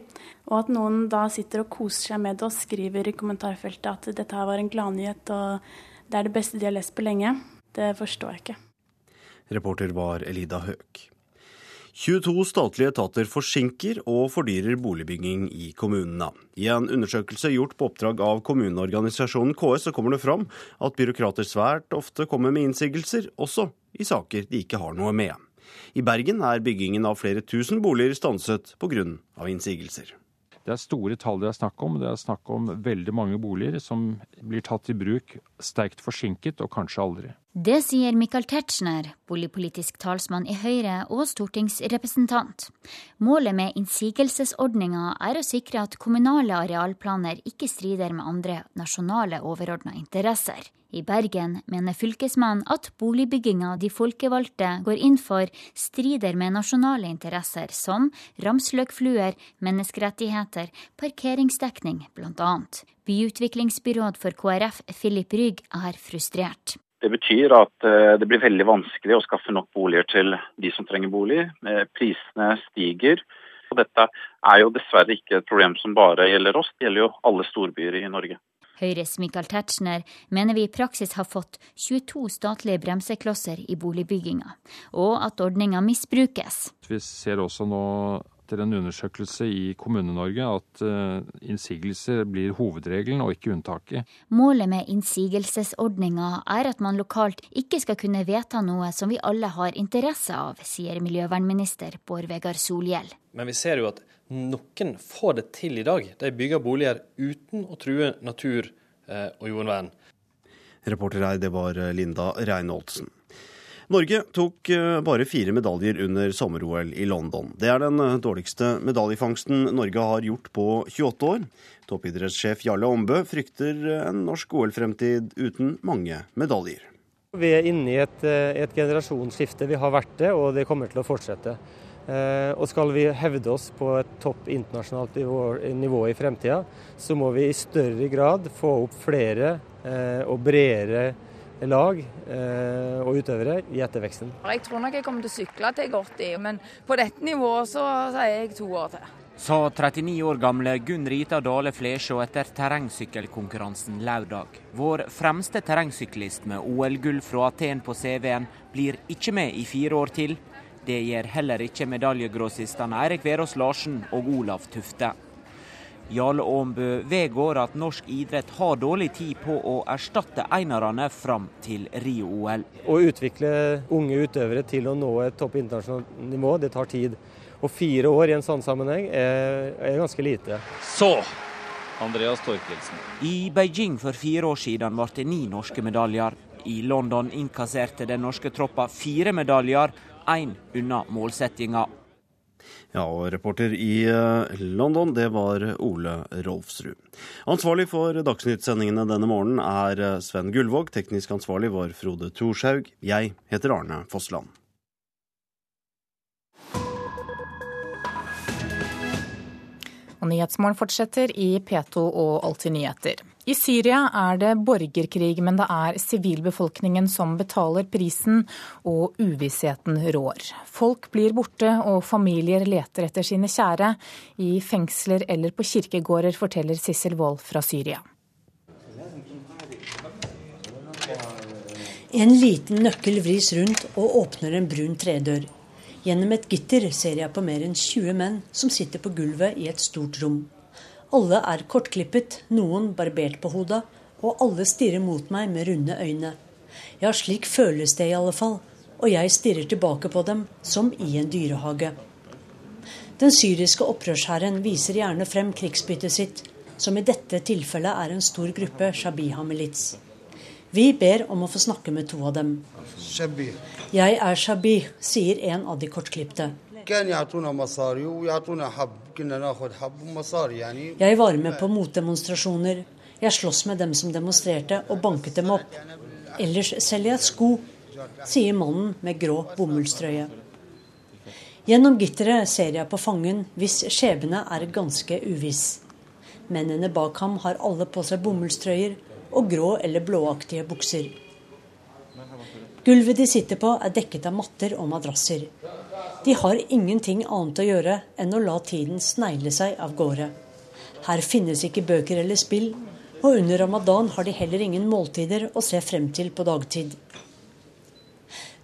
Og at noen da sitter og koser seg med det og skriver i kommentarfeltet at dette her var en gladnyhet og det er det beste de har lest på lenge, det forstår jeg ikke. Reporter var Elida Høek. 22 statlige etater forsinker og fordyrer boligbygging i kommunene. I en undersøkelse gjort på oppdrag av kommuneorganisasjonen KS, så kommer det fram at byråkrater svært ofte kommer med innsigelser, også i saker de ikke har noe med. I Bergen er byggingen av flere tusen boliger stanset pga. innsigelser. Det er store tall det er snakk om. Det er snakk om veldig mange boliger som blir tatt i bruk sterkt forsinket, og kanskje aldri. Det sier Michael Tetzschner, boligpolitisk talsmann i Høyre og stortingsrepresentant. Målet med innsigelsesordninga er å sikre at kommunale arealplaner ikke strider med andre nasjonale overordna interesser. I Bergen mener fylkesmannen at boligbygginga de folkevalgte går inn for, strider med nasjonale interesser som ramsløkfluer, menneskerettigheter, parkeringsdekning bl.a. Byutviklingsbyråd for KrF Filip Rygg er frustrert. Det betyr at eh, det blir veldig vanskelig å skaffe nok boliger til de som trenger bolig. Eh, prisene stiger. Og dette er jo dessverre ikke et problem som bare gjelder oss, det gjelder jo alle storbyer i Norge. Høyres Michael Tetzschner mener vi i praksis har fått 22 statlige bremseklosser i boligbygginga, og at ordninga misbrukes. Vi ser også nå etter en undersøkelse i Kommune-Norge at uh, innsigelser blir hovedregelen og ikke unntaket. Målet med innsigelsesordninga er at man lokalt ikke skal kunne vedta noe som vi alle har interesse av, sier miljøvernminister Bård Vegar Solhjell. Men vi ser jo at noen får det til i dag. De bygger boliger uten å true natur eh, og jordvern. Reporter her, det var Linda Reinholdsen. Norge tok eh, bare fire medaljer under sommer-OL i London. Det er den eh, dårligste medaljefangsten Norge har gjort på 28 år. Toppidrettssjef Jarle Ombø frykter en norsk OL-fremtid uten mange medaljer. Vi er inne i et, eh, et generasjonsskifte. Vi har vært det, og det kommer til å fortsette. Eh, og skal vi hevde oss på et topp internasjonalt nivå, nivå i fremtida, så må vi i større grad få opp flere eh, og bredere lag eh, og utøvere i etterveksten. Jeg tror nok jeg kommer til å sykle til jeg er 80, men på dette nivået så sier jeg to år til. Sa 39 år gamle Gunn Rita Dale Flesjå etter terrengsykkelkonkurransen lørdag. Vår fremste terrengsyklist med OL-gull fra Aten på CV-en blir ikke med i fire år til. Det gjør heller ikke medaljegrossistene Eirik Verås Larsen og Olav Tufte. Jarle Aambø vedgår at norsk idrett har dårlig tid på å erstatte einerne fram til Rio-OL. Å utvikle unge utøvere til å nå et topp internasjonalt nivå, det tar tid. Og fire år i en sånn sammenheng er, er ganske lite. Så Andreas Torkelsen. I Beijing for fire år siden ble det ni norske medaljer. I London innkasserte den norske troppa fire medaljer, én unna målsettinga. Ja, og reporter i eh, London, det var Ole Rolfsrud. Ansvarlig for Dagsnytt-sendingene denne morgenen er eh, Sven Gullvåg. Teknisk ansvarlig var Frode Thorshaug. Jeg heter Arne Fossland. Og Nyhetsmorgen fortsetter i P2 og Alltid nyheter. I Syria er det borgerkrig, men det er sivilbefolkningen som betaler prisen, og uvissheten rår. Folk blir borte, og familier leter etter sine kjære. I fengsler eller på kirkegårder, forteller Sissel Wold fra Syria. En liten nøkkel vris rundt og åpner en brun tredør. Gjennom et gitter ser jeg på mer enn 20 menn som sitter på gulvet i et stort rom. Alle er kortklippet, noen barbert på hodet, og alle stirrer mot meg med runde øyne. Ja, slik føles det i alle fall, og jeg stirrer tilbake på dem som i en dyrehage. Den syriske opprørshæren viser gjerne frem krigsbyttet sitt, som i dette tilfellet er en stor gruppe shabiha-milits. Vi ber om å få snakke med to av dem. Jeg er Shabi, sier en av de kortklipte. Jeg var med på motdemonstrasjoner. Jeg sloss med dem som demonstrerte, og banket dem opp. Ellers selger jeg sko, sier mannen med grå bomullstrøye. Gjennom gitteret ser jeg på fangen, hvis skjebne er ganske uviss. Mennene bak ham har alle på seg bomullstrøyer og grå eller blåaktige bukser. Gulvet de sitter på, er dekket av matter og madrasser. De har ingenting annet å gjøre enn å la tiden snegle seg av gårde. Her finnes ikke bøker eller spill, og under ramadan har de heller ingen måltider å se frem til på dagtid.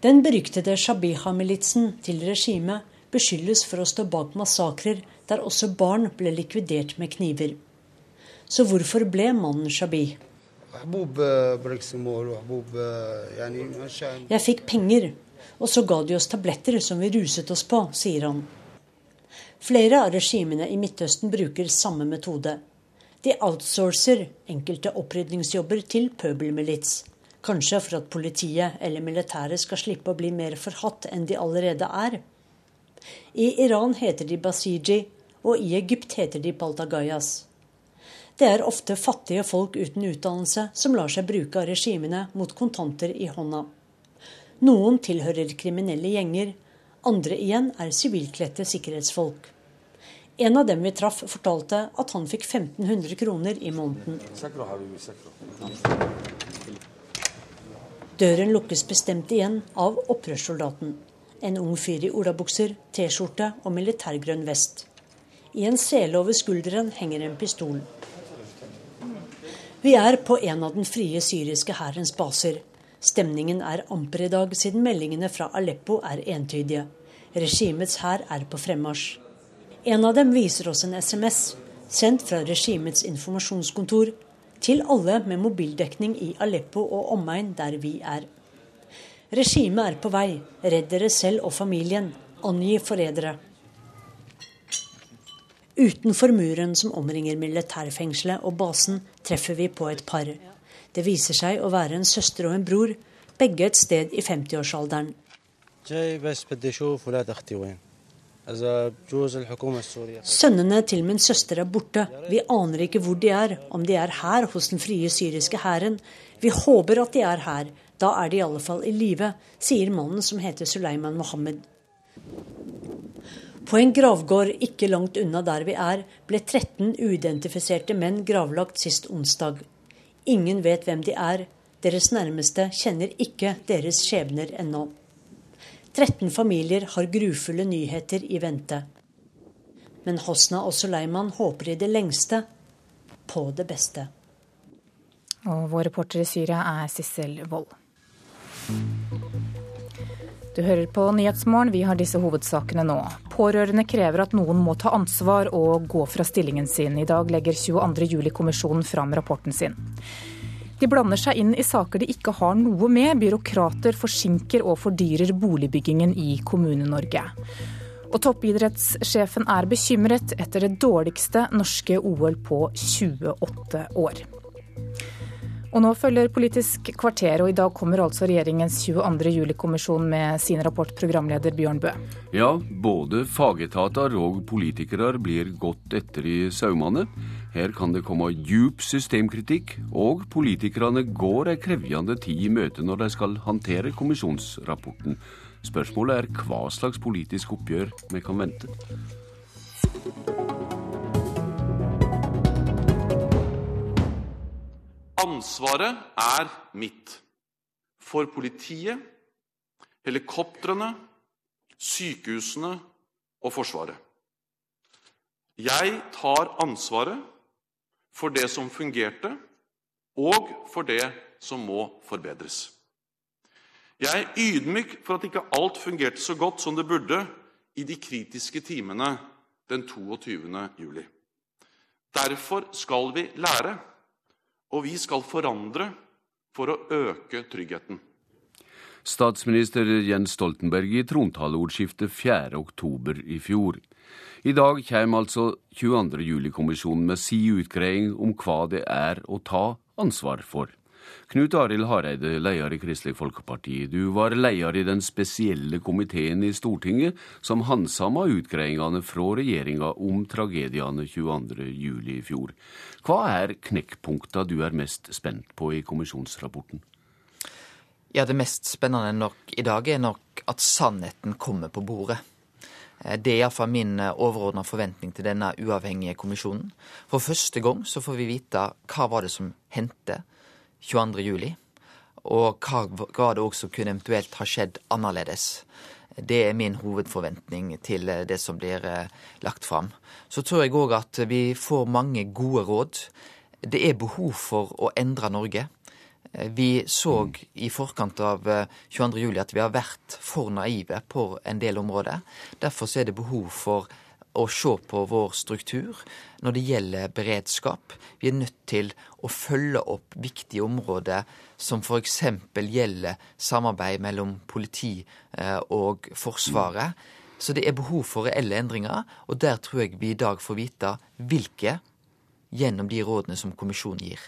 Den beryktede Shabiha-militsen til regimet beskyldes for å stå bak massakrer der også barn ble likvidert med kniver. Så hvorfor ble mannen Shabih? Jeg fikk penger, og så ga de oss tabletter som vi ruset oss på, sier han. Flere av regimene i Midtøsten bruker samme metode. De outsourcer enkelte opprydningsjobber til pøbelmilits. Kanskje for at politiet eller militæret skal slippe å bli mer forhatt enn de allerede er. I Iran heter de basiji, og i Egypt heter de baltagayas. Det er ofte fattige folk uten utdannelse som lar seg bruke av regimene mot kontanter i hånda. Noen tilhører kriminelle gjenger, andre igjen er sivilkledte sikkerhetsfolk. En av dem vi traff, fortalte at han fikk 1500 kroner i måneden. Døren lukkes bestemt igjen av opprørssoldaten. En ung fyr i olabukser, T-skjorte og militærgrønn vest. I en sele over skulderen henger en pistol. Vi er på en av den frie syriske hærens baser. Stemningen er amper i dag, siden meldingene fra Aleppo er entydige. Regimets hær er på fremmarsj. En av dem viser oss en SMS sendt fra regimets informasjonskontor til alle med mobildekning i Aleppo og omegn der vi er. Regimet er på vei. Redd dere selv og familien. Angi forrædere. Utenfor muren som omringer militærfengselet og basen, treffer vi på et par. Det viser seg å være en søster og en bror, begge et sted i 50-årsalderen. Sønnene til min søster er borte. Vi aner ikke hvor de er, om de er her hos den frie syriske hæren. Vi håper at de er her, Da er de i alle fall i live, sier mannen som heter Suleiman Mohammed. På en gravgård ikke langt unna der vi er, ble 13 uidentifiserte menn gravlagt sist onsdag. Ingen vet hvem de er. Deres nærmeste kjenner ikke deres skjebner ennå. 13 familier har grufulle nyheter i vente. Men Hosna og Suleiman håper i det lengste på det beste. Og vår reporter i Syria er Sissel Wold. Du hører på Nyhetsmorgen, vi har disse hovedsakene nå. Pårørende krever at noen må ta ansvar og gå fra stillingen sin. I dag legger 22. juli-kommisjonen fram rapporten sin. De blander seg inn i saker de ikke har noe med. Byråkrater forsinker og fordyrer boligbyggingen i Kommune-Norge. Og toppidrettssjefen er bekymret etter det dårligste norske OL på 28 år. Og nå følger Politisk kvarter, og i dag kommer altså regjeringens 22. juli-kommisjon med sin rapport, programleder Bjørn Bø. Ja, både fagetater og politikere blir gått etter i saumene. Her kan det komme djup systemkritikk, og politikerne går ei krevjende tid i møte når de skal håndtere kommisjonsrapporten. Spørsmålet er hva slags politisk oppgjør vi kan vente. Ansvaret er mitt. For politiet, helikoptrene, sykehusene og Forsvaret. Jeg tar ansvaret for det som fungerte, og for det som må forbedres. Jeg er ydmyk for at ikke alt fungerte så godt som det burde i de kritiske timene den 22. juli. Derfor skal vi lære og vi skal forandre for å øke tryggheten. Statsminister Jens Stoltenberg i trontaleordskiftet 4.10 i fjor. I dag kommer altså 22. juli-kommisjonen med si utgreiing om hva det er å ta ansvar for. Knut Arild Hareide, leder i Kristelig Folkeparti. Du var leder i den spesielle komiteen i Stortinget som handsama utgreiingene fra regjeringa om tragediene 22.07. i fjor. Hva er knekkpunkta du er mest spent på i kommisjonsrapporten? Ja, Det mest spennende nok i dag er nok at sannheten kommer på bordet. Eh, det er iallfall min eh, overordna forventning til denne uavhengige kommisjonen. For første gang så får vi vite hva var det som hendte 22. juli, og hva var det òg som kunne eventuelt ha skjedd annerledes. Det er min hovedforventning til eh, det som blir eh, lagt fram. Så tror jeg òg at vi får mange gode råd. Det er behov for å endre Norge. Eh, vi så i forkant av 22. juli at vi har vært for naive på en del områder. Derfor er det behov for å se på vår struktur når det gjelder beredskap. Vi er nødt til å følge opp viktige områder som f.eks. gjelder samarbeid mellom politi eh, og Forsvaret. Så det er behov for reelle endringer, og der tror jeg vi i dag får vite hvilke gjennom de rådene som kommisjonen gir.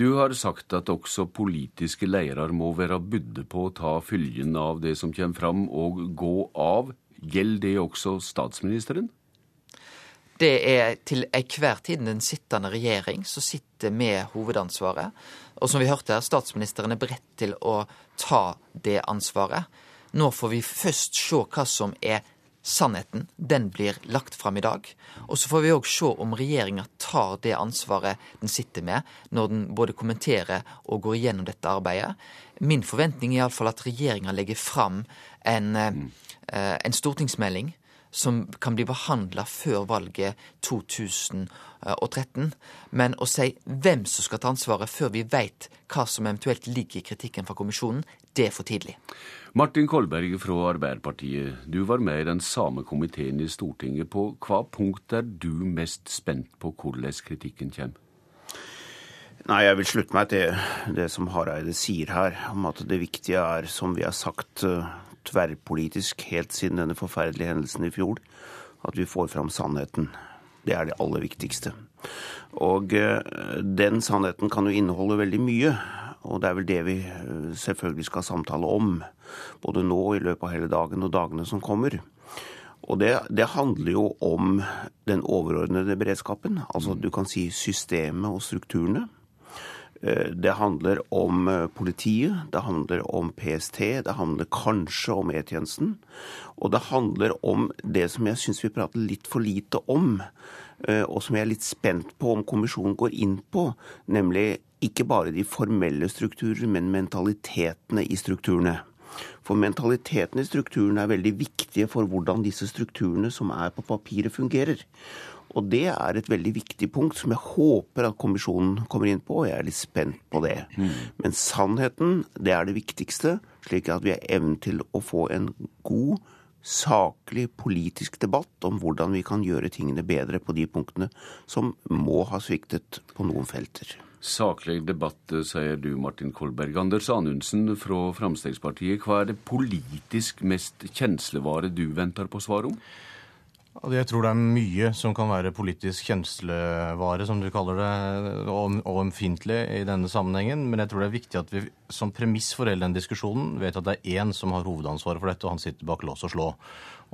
Du har sagt at også politiske ledere må være budde på å ta fylgen av det som kommer fram, og gå av. Gjelder det også statsministeren? Det er til enhver tid den sittende regjering som sitter med hovedansvaret. Og som vi hørte her, statsministeren er beredt til å ta det ansvaret. Nå får vi først se hva som er sannheten. Den blir lagt fram i dag. Og så får vi òg se om regjeringa tar det ansvaret den sitter med, når den både kommenterer og går igjennom dette arbeidet. Min forventning er iallfall at regjeringa legger fram en, eh, en stortingsmelding som kan bli behandla før valget 2013. Men å si hvem som skal ta ansvaret før vi veit hva som eventuelt ligger i kritikken fra kommisjonen, det er for tidlig. Martin Kolberg fra Arbeiderpartiet, du var med i den samme komiteen i Stortinget. På hva punkt er du mest spent på hvordan kritikken kommer? Nei, Jeg vil slutte meg til det som Hareide sier her, om at det viktige er, som vi har sagt tverrpolitisk helt siden denne forferdelige hendelsen i fjor, at vi får fram sannheten. Det er det aller viktigste. Og eh, den sannheten kan jo inneholde veldig mye. Og det er vel det vi eh, selvfølgelig skal samtale om, både nå i løpet av hele dagen og dagene som kommer. Og det, det, handler jo om den overordnede beredskapen. Altså du kan si systemet og strukturene. Det handler om politiet, det handler om PST, det handler kanskje om E-tjenesten. Og det handler om det som jeg syns vi prater litt for lite om, og som jeg er litt spent på om kommisjonen går inn på, nemlig ikke bare de formelle strukturer, men mentalitetene i strukturene. For mentaliteten i strukturene er veldig viktige for hvordan disse strukturene som er på papiret, fungerer. Og det er et veldig viktig punkt som jeg håper at kommisjonen kommer inn på, og jeg er litt spent på det. Mm. Men sannheten, det er det viktigste, slik at vi har evnen til å få en god, saklig politisk debatt om hvordan vi kan gjøre tingene bedre på de punktene som må ha sviktet på noen felter. Saklig debatt, sier du, Martin Kolberg. Anders Anundsen fra Fremskrittspartiet, hva er det politisk mest kjenslevare du venter på svar om? Jeg tror det er mye som kan være politisk kjenslevare, som du kaller det, og ømfintlig i denne sammenhengen. Men jeg tror det er viktig at vi som premiss for hele den diskusjonen vet at det er én som har hovedansvaret for dette, og han sitter bak lås og slå.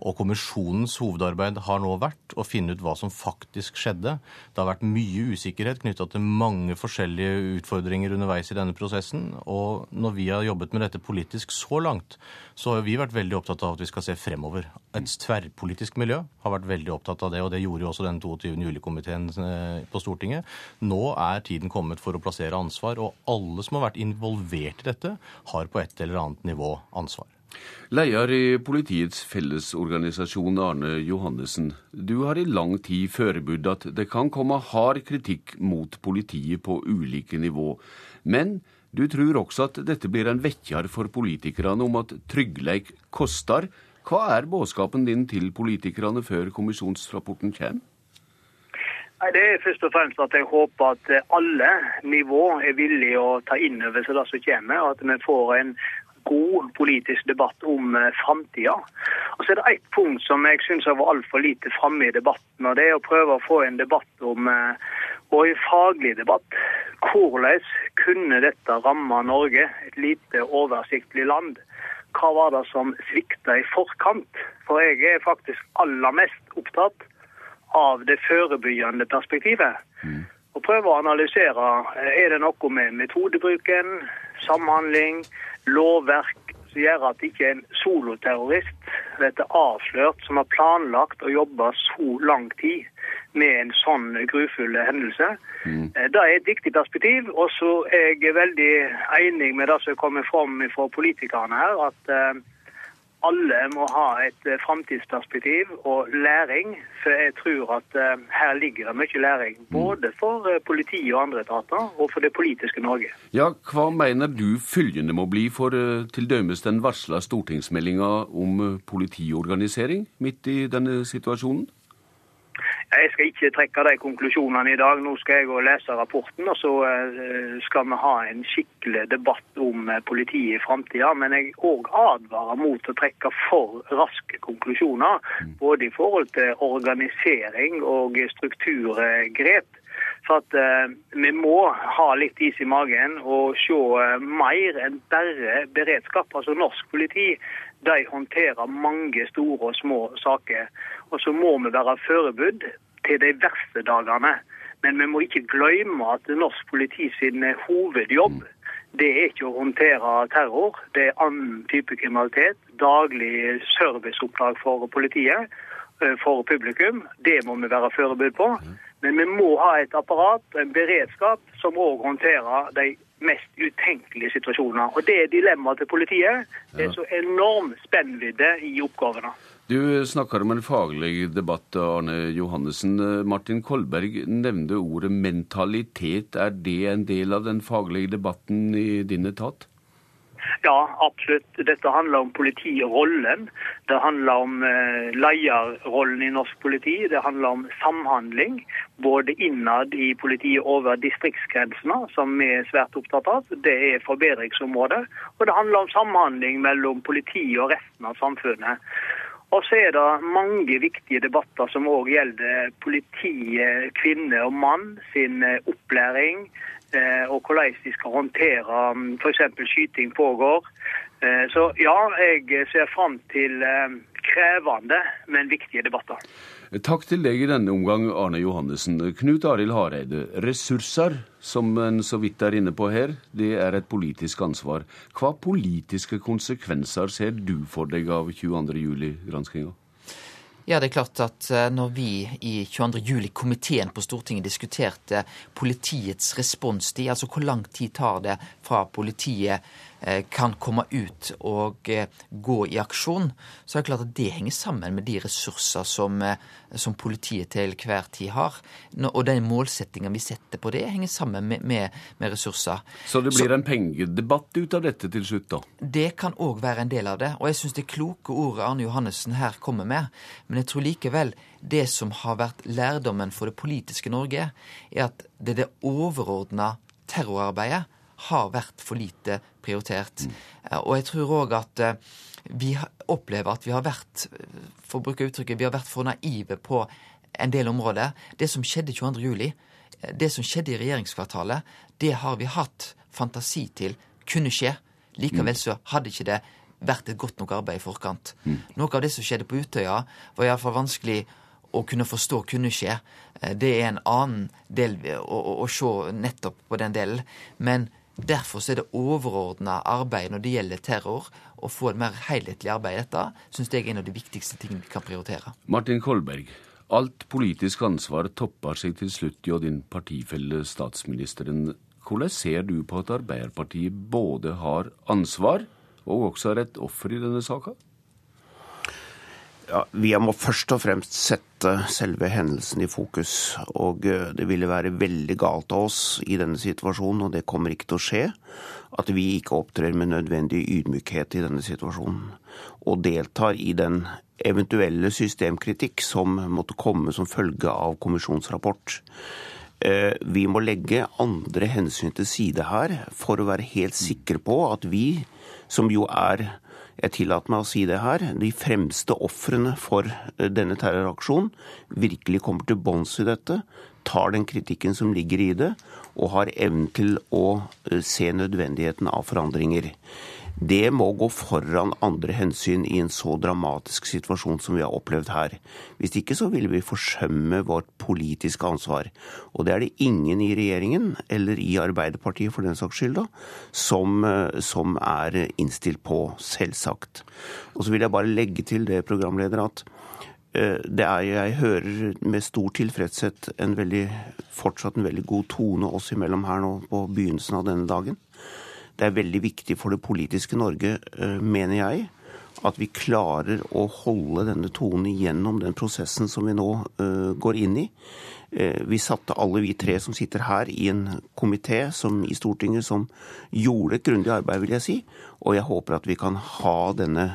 Og kommisjonens hovedarbeid har nå vært å finne ut hva som faktisk skjedde. Det har vært mye usikkerhet knytta til mange forskjellige utfordringer underveis i denne prosessen. Og når vi har jobbet med dette politisk så langt, så har vi vært veldig opptatt av at vi skal se fremover. Et tverrpolitisk miljø har vært veldig opptatt av det, og det gjorde jo også den 22. juli-komiteen eh, på Stortinget. Nå er tiden kommet for å plassere ansvar, og alle som har vært involvert i dette, har på et eller annet nivå ansvar. Leder i Politiets Fellesorganisasjon, Arne Johannessen. Du har i lang tid forberedt at det kan komme hard kritikk mot politiet på ulike nivå. Men du tror også at dette blir en vekker for politikerne om at tryggleik koster. Hva er budskapen din til politikerne før kommisjonsrapporten kommer? Nei, Det er først og fremst at jeg håper at alle nivå er villige å ta inn over seg det som kommer, og at vi får en god politisk debatt om eh, framtida. Og så er det ett punkt som jeg syns har vært altfor lite framme i debatten. og Det er å prøve å få en debatt om, eh, og en faglig debatt. Hvordan kunne dette ramme Norge, et lite oversiktlig land? Hva var det som svikta i forkant? For jeg er faktisk aller mest opptatt av det forebyggende perspektivet. Mm. Og prøve å analysere er det noe med metodebruken, samhandling, lovverk som gjør at ikke en soloterrorist blir avslørt som har planlagt å jobbe så lang tid med en sånn grufull hendelse. Mm. Eh, det er et viktig perspektiv. Og så er jeg veldig enig med det som kommer fram fra politikerne her, at eh, alle må ha et eh, framtidsperspektiv og læring. For jeg tror at uh, her ligger det mye læring. Mm. Både for uh, politiet og andre etater, og for det politiske Norge. Ja, Hva mener du følgende må bli for til dømes den varsla stortingsmeldinga om politiorganisering midt i denne situasjonen? Jeg skal ikke trekke de konklusjonene i dag. Nå skal jeg lese rapporten, og så eh, skal vi ha en skikkelig debatt om eh, politiet i framtida. Men jeg òg advarer mot å trekke for raske konklusjoner. Mm. Både i forhold til organisering og strukturgrep. For at uh, Vi må ha litt is i magen og se mer enn bare beredskap. Altså Norsk politi de håndterer mange store og små saker. Og så må vi være forberedt til de verste dagene. Men vi må ikke glemme at norsk politi sin hovedjobb det er ikke å håndtere terror. Det er annen type kriminalitet. Daglig serviceoppdrag for politiet, eh, for publikum. Det må vi være forberedt på. Men vi må ha et apparat, en beredskap, som òg håndterer de mest utenkelige situasjoner. Og Det er dilemmaet til politiet. Det er så enorm spennvidde i oppgavene. Du snakker om en faglig debatt, Arne Johannessen. Martin Kolberg nevnte ordet mentalitet. Er det en del av den faglige debatten i din etat? Ja, absolutt. Dette handler om politirollen. Det handler om eh, lederrollen i norsk politi. Det handler om samhandling, både innad i politiet over distriktsgrensene, som vi er svært opptatt av. Det er forbedringsområdet. Og det handler om samhandling mellom politiet og resten av samfunnet. Og så er det mange viktige debatter som òg gjelder politiet, kvinne og mann sin eh, opplæring, og hvordan de skal håndtere mm, f.eks. skyting pågår. Eh, så ja, jeg ser fram til eh, krevende, men viktige debatter. Takk til deg i denne omgang, Arne Johannessen. Knut Arild Hareide, ressurser, som en så vidt er inne på her, det er et politisk ansvar. Hva politiske konsekvenser ser du for deg av 22. Ja, det er klart at eh, når vi i 22. juli-komiteen på Stortinget diskuterte politiets responstid, altså hvor lang tid tar det fra politiet kan komme ut og eh, gå i aksjon, så er det klart at det henger sammen med de ressurser som, eh, som politiet til hver tid har. Og den målsettinga vi setter på det, henger sammen med, med, med ressurser. Så det blir så, en pengedebatt ut av dette til slutt, da? Det kan òg være en del av det. Og jeg syns det kloke ordet Arne Johannessen her kommer med. Men jeg tror likevel det som har vært lærdommen for det politiske Norge, er at det er det overordna terrorarbeidet har vært for lite prioritert. Mm. Og jeg tror òg at eh, vi opplever at vi har vært, for å bruke uttrykket, vi har vært for naive på en del områder. Det som skjedde 22. juli, eh, det som skjedde i regjeringskvartalet, det har vi hatt fantasi til kunne skje. Likevel mm. så hadde ikke det vært et godt nok arbeid i forkant. Mm. Noe av det som skjedde på Utøya, var iallfall vanskelig å kunne forstå kunne skje. Eh, det er en annen del å, å, å se nettopp på den delen. Men Derfor er det overordna arbeid når det gjelder terror, å få et mer helhetlig arbeid i dette, syns jeg er en av de viktigste tingene vi kan prioritere. Martin Kolberg, alt politisk ansvar topper seg til slutt jo din partifelle statsministeren. Hvordan ser du på at Arbeiderpartiet både har ansvar og også er et offer i denne saka? Ja, Vi må først og fremst sette selve hendelsen i fokus. Og eh, det ville være veldig galt av oss i denne situasjonen, og det kommer ikke til å skje, at vi ikke opptrer med nødvendig ydmykhet i denne situasjonen. Og deltar i den eventuelle systemkritikk som måtte komme som følge av kommisjonsrapport. Eh, vi må legge andre hensyn til side her for å være helt sikre på at vi, som jo er jeg tillater meg å si det her, de fremste ofrene for eh, denne terroraksjonen virkelig kommer til bunns i dette, tar den kritikken som ligger i det, og har evnen til å eh, se nødvendigheten av forandringer. Det må gå foran andre hensyn i en så dramatisk situasjon som vi har opplevd her. Hvis ikke så ville vi forsømme vårt politiske ansvar. Og det er det ingen i regjeringen, eller i Arbeiderpartiet for den saks skyld, da, som, eh, som er innstilt på, selvsagt. Og så vil jeg bare legge til det, programleder, at eh, det er, jeg hører med stor tilfredshet en veldig, fortsatt en veldig god tone oss imellom her nå på begynnelsen av denne dagen. Det er veldig viktig for det politiske Norge, eh, mener jeg, at vi klarer å holde denne tonen gjennom den prosessen som vi nå uh, går inn i. Uh, vi satte alle vi tre som sitter her i en komité i Stortinget som gjorde et grundig arbeid, vil jeg si. Og jeg håper at vi kan ha denne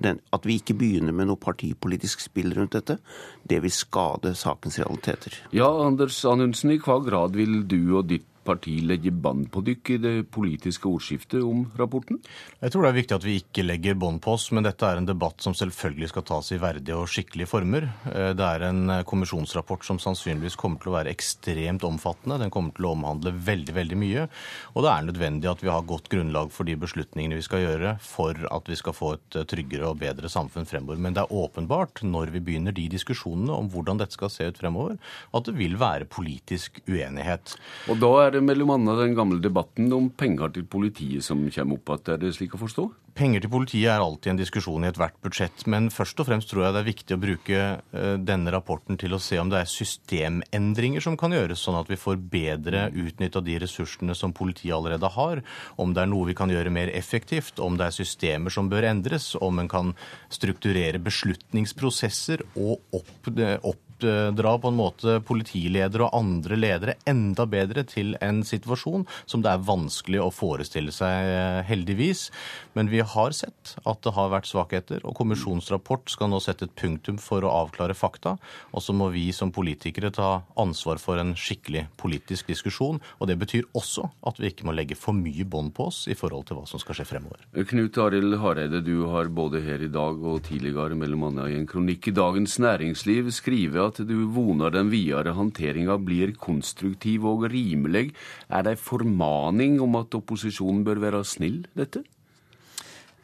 den, At vi ikke begynner med noe partipolitisk spill rundt dette. Det vil skade sakens realiteter. Ja, Anders Anundsen, i hva grad vil du og ditt parti legge bånd på dykk i det politiske ordskiftet om rapporten? Jeg tror det er viktig at vi ikke legger bånd på oss, men dette er en debatt som selvfølgelig skal tas i verdige og skikkelige former. Eh, det er en eh, kommisjonsrapport som sannsynligvis kommer til å være ekstremt omfattende. Den kommer til å omhandle veldig, veldig mye. Og det er nødvendig at vi har godt grunnlag for de beslutningene vi skal gjøre for at vi skal få et eh, tryggere og bedre samfunn fremover. Men det er åpenbart, når vi begynner de diskusjonene om hvordan dette skal se ut fremover, at det vil være politisk uenighet. Og da er det det bl.a. den gamle debatten om penger til politiet som kommer opp igjen. Er det slik å forstå? Penger til politiet er alltid en diskusjon i ethvert budsjett. Men først og fremst tror jeg det er viktig å bruke eh, denne rapporten til å se om det er systemendringer som kan gjøres, sånn at vi får bedre utnytta de ressursene som politiet allerede har. Om det er noe vi kan gjøre mer effektivt, om det er systemer som bør endres, om en kan strukturere beslutningsprosesser og opp, opp oppdra på en måte politiledere og andre ledere enda bedre til en situasjon som det er vanskelig å forestille seg, eh, heldigvis. Men vi har sett at det har vært svakheter, og kommisjonsrapport skal nå sette et punktum for å avklare fakta. Og så må vi som politikere ta ansvar for en skikkelig politisk diskusjon. Og det betyr også at vi ikke må legge for mye bånd på oss i forhold til hva som skal skje fremover. Knut Arild Hareide, du har både her i dag og tidligere mellom annet i en kronikk i Dagens Næringsliv skrevet at du voner den videre håndteringa blir konstruktiv og rimelig. Er det ei formaning om at opposisjonen bør være snill, dette?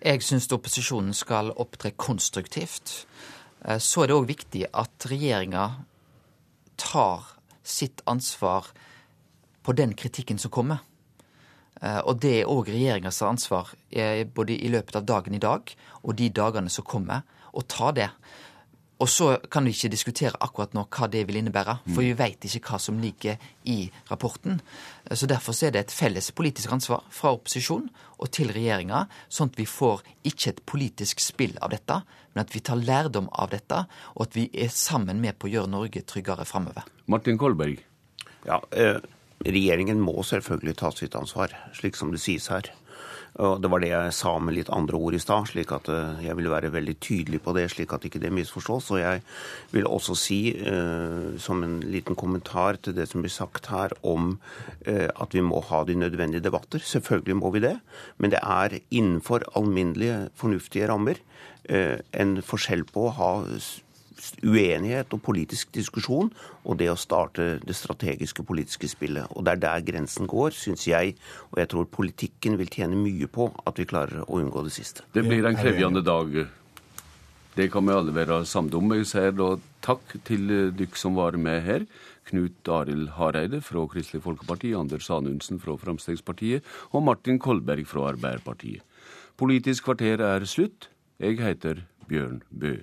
Jeg syns opposisjonen skal opptre konstruktivt. så er det òg viktig at regjeringa tar sitt ansvar på den kritikken som kommer. Og det er òg regjeringas ansvar både i løpet av dagen i dag og de dagene som kommer, å ta det. Og så kan vi ikke diskutere akkurat nå hva det vil innebære, for vi veit ikke hva som ligger i rapporten. Så Derfor er det et felles politisk ansvar fra opposisjon og til regjeringa, sånn at vi får ikke et politisk spill av dette, men at vi tar lærdom av dette, og at vi er sammen med på å gjøre Norge tryggere framover. Martin Kolberg. Ja, eh, Regjeringen må selvfølgelig ta sitt ansvar, slik som det sies her. Og Det var det jeg sa med litt andre ord i stad, slik at eh, jeg ville være veldig tydelig på det, slik at ikke det misforstås. Og jeg vil også si, eh, som en liten kommentar til det som blir sagt her om eh, at vi må ha de nødvendige debatter. Selvfølgelig må vi det, men det er innenfor alminnelige, fornuftige rammer en forskjell på å ha uenighet og politisk diskusjon og det å starte det strategiske politiske spillet. Og Det er der grensen går, syns jeg. Og jeg tror politikken vil tjene mye på at vi klarer å unngå det siste. Det blir en krevende dag. Det kan vi alle være samde om. Jeg sier da takk til dere som var med her. Knut Arild Hareide fra Kristelig Folkeparti, Anders Anundsen fra Fremskrittspartiet og Martin Kolberg fra Arbeiderpartiet. Politisk kvarter er slutt. Jeg heter Bjørn Bø.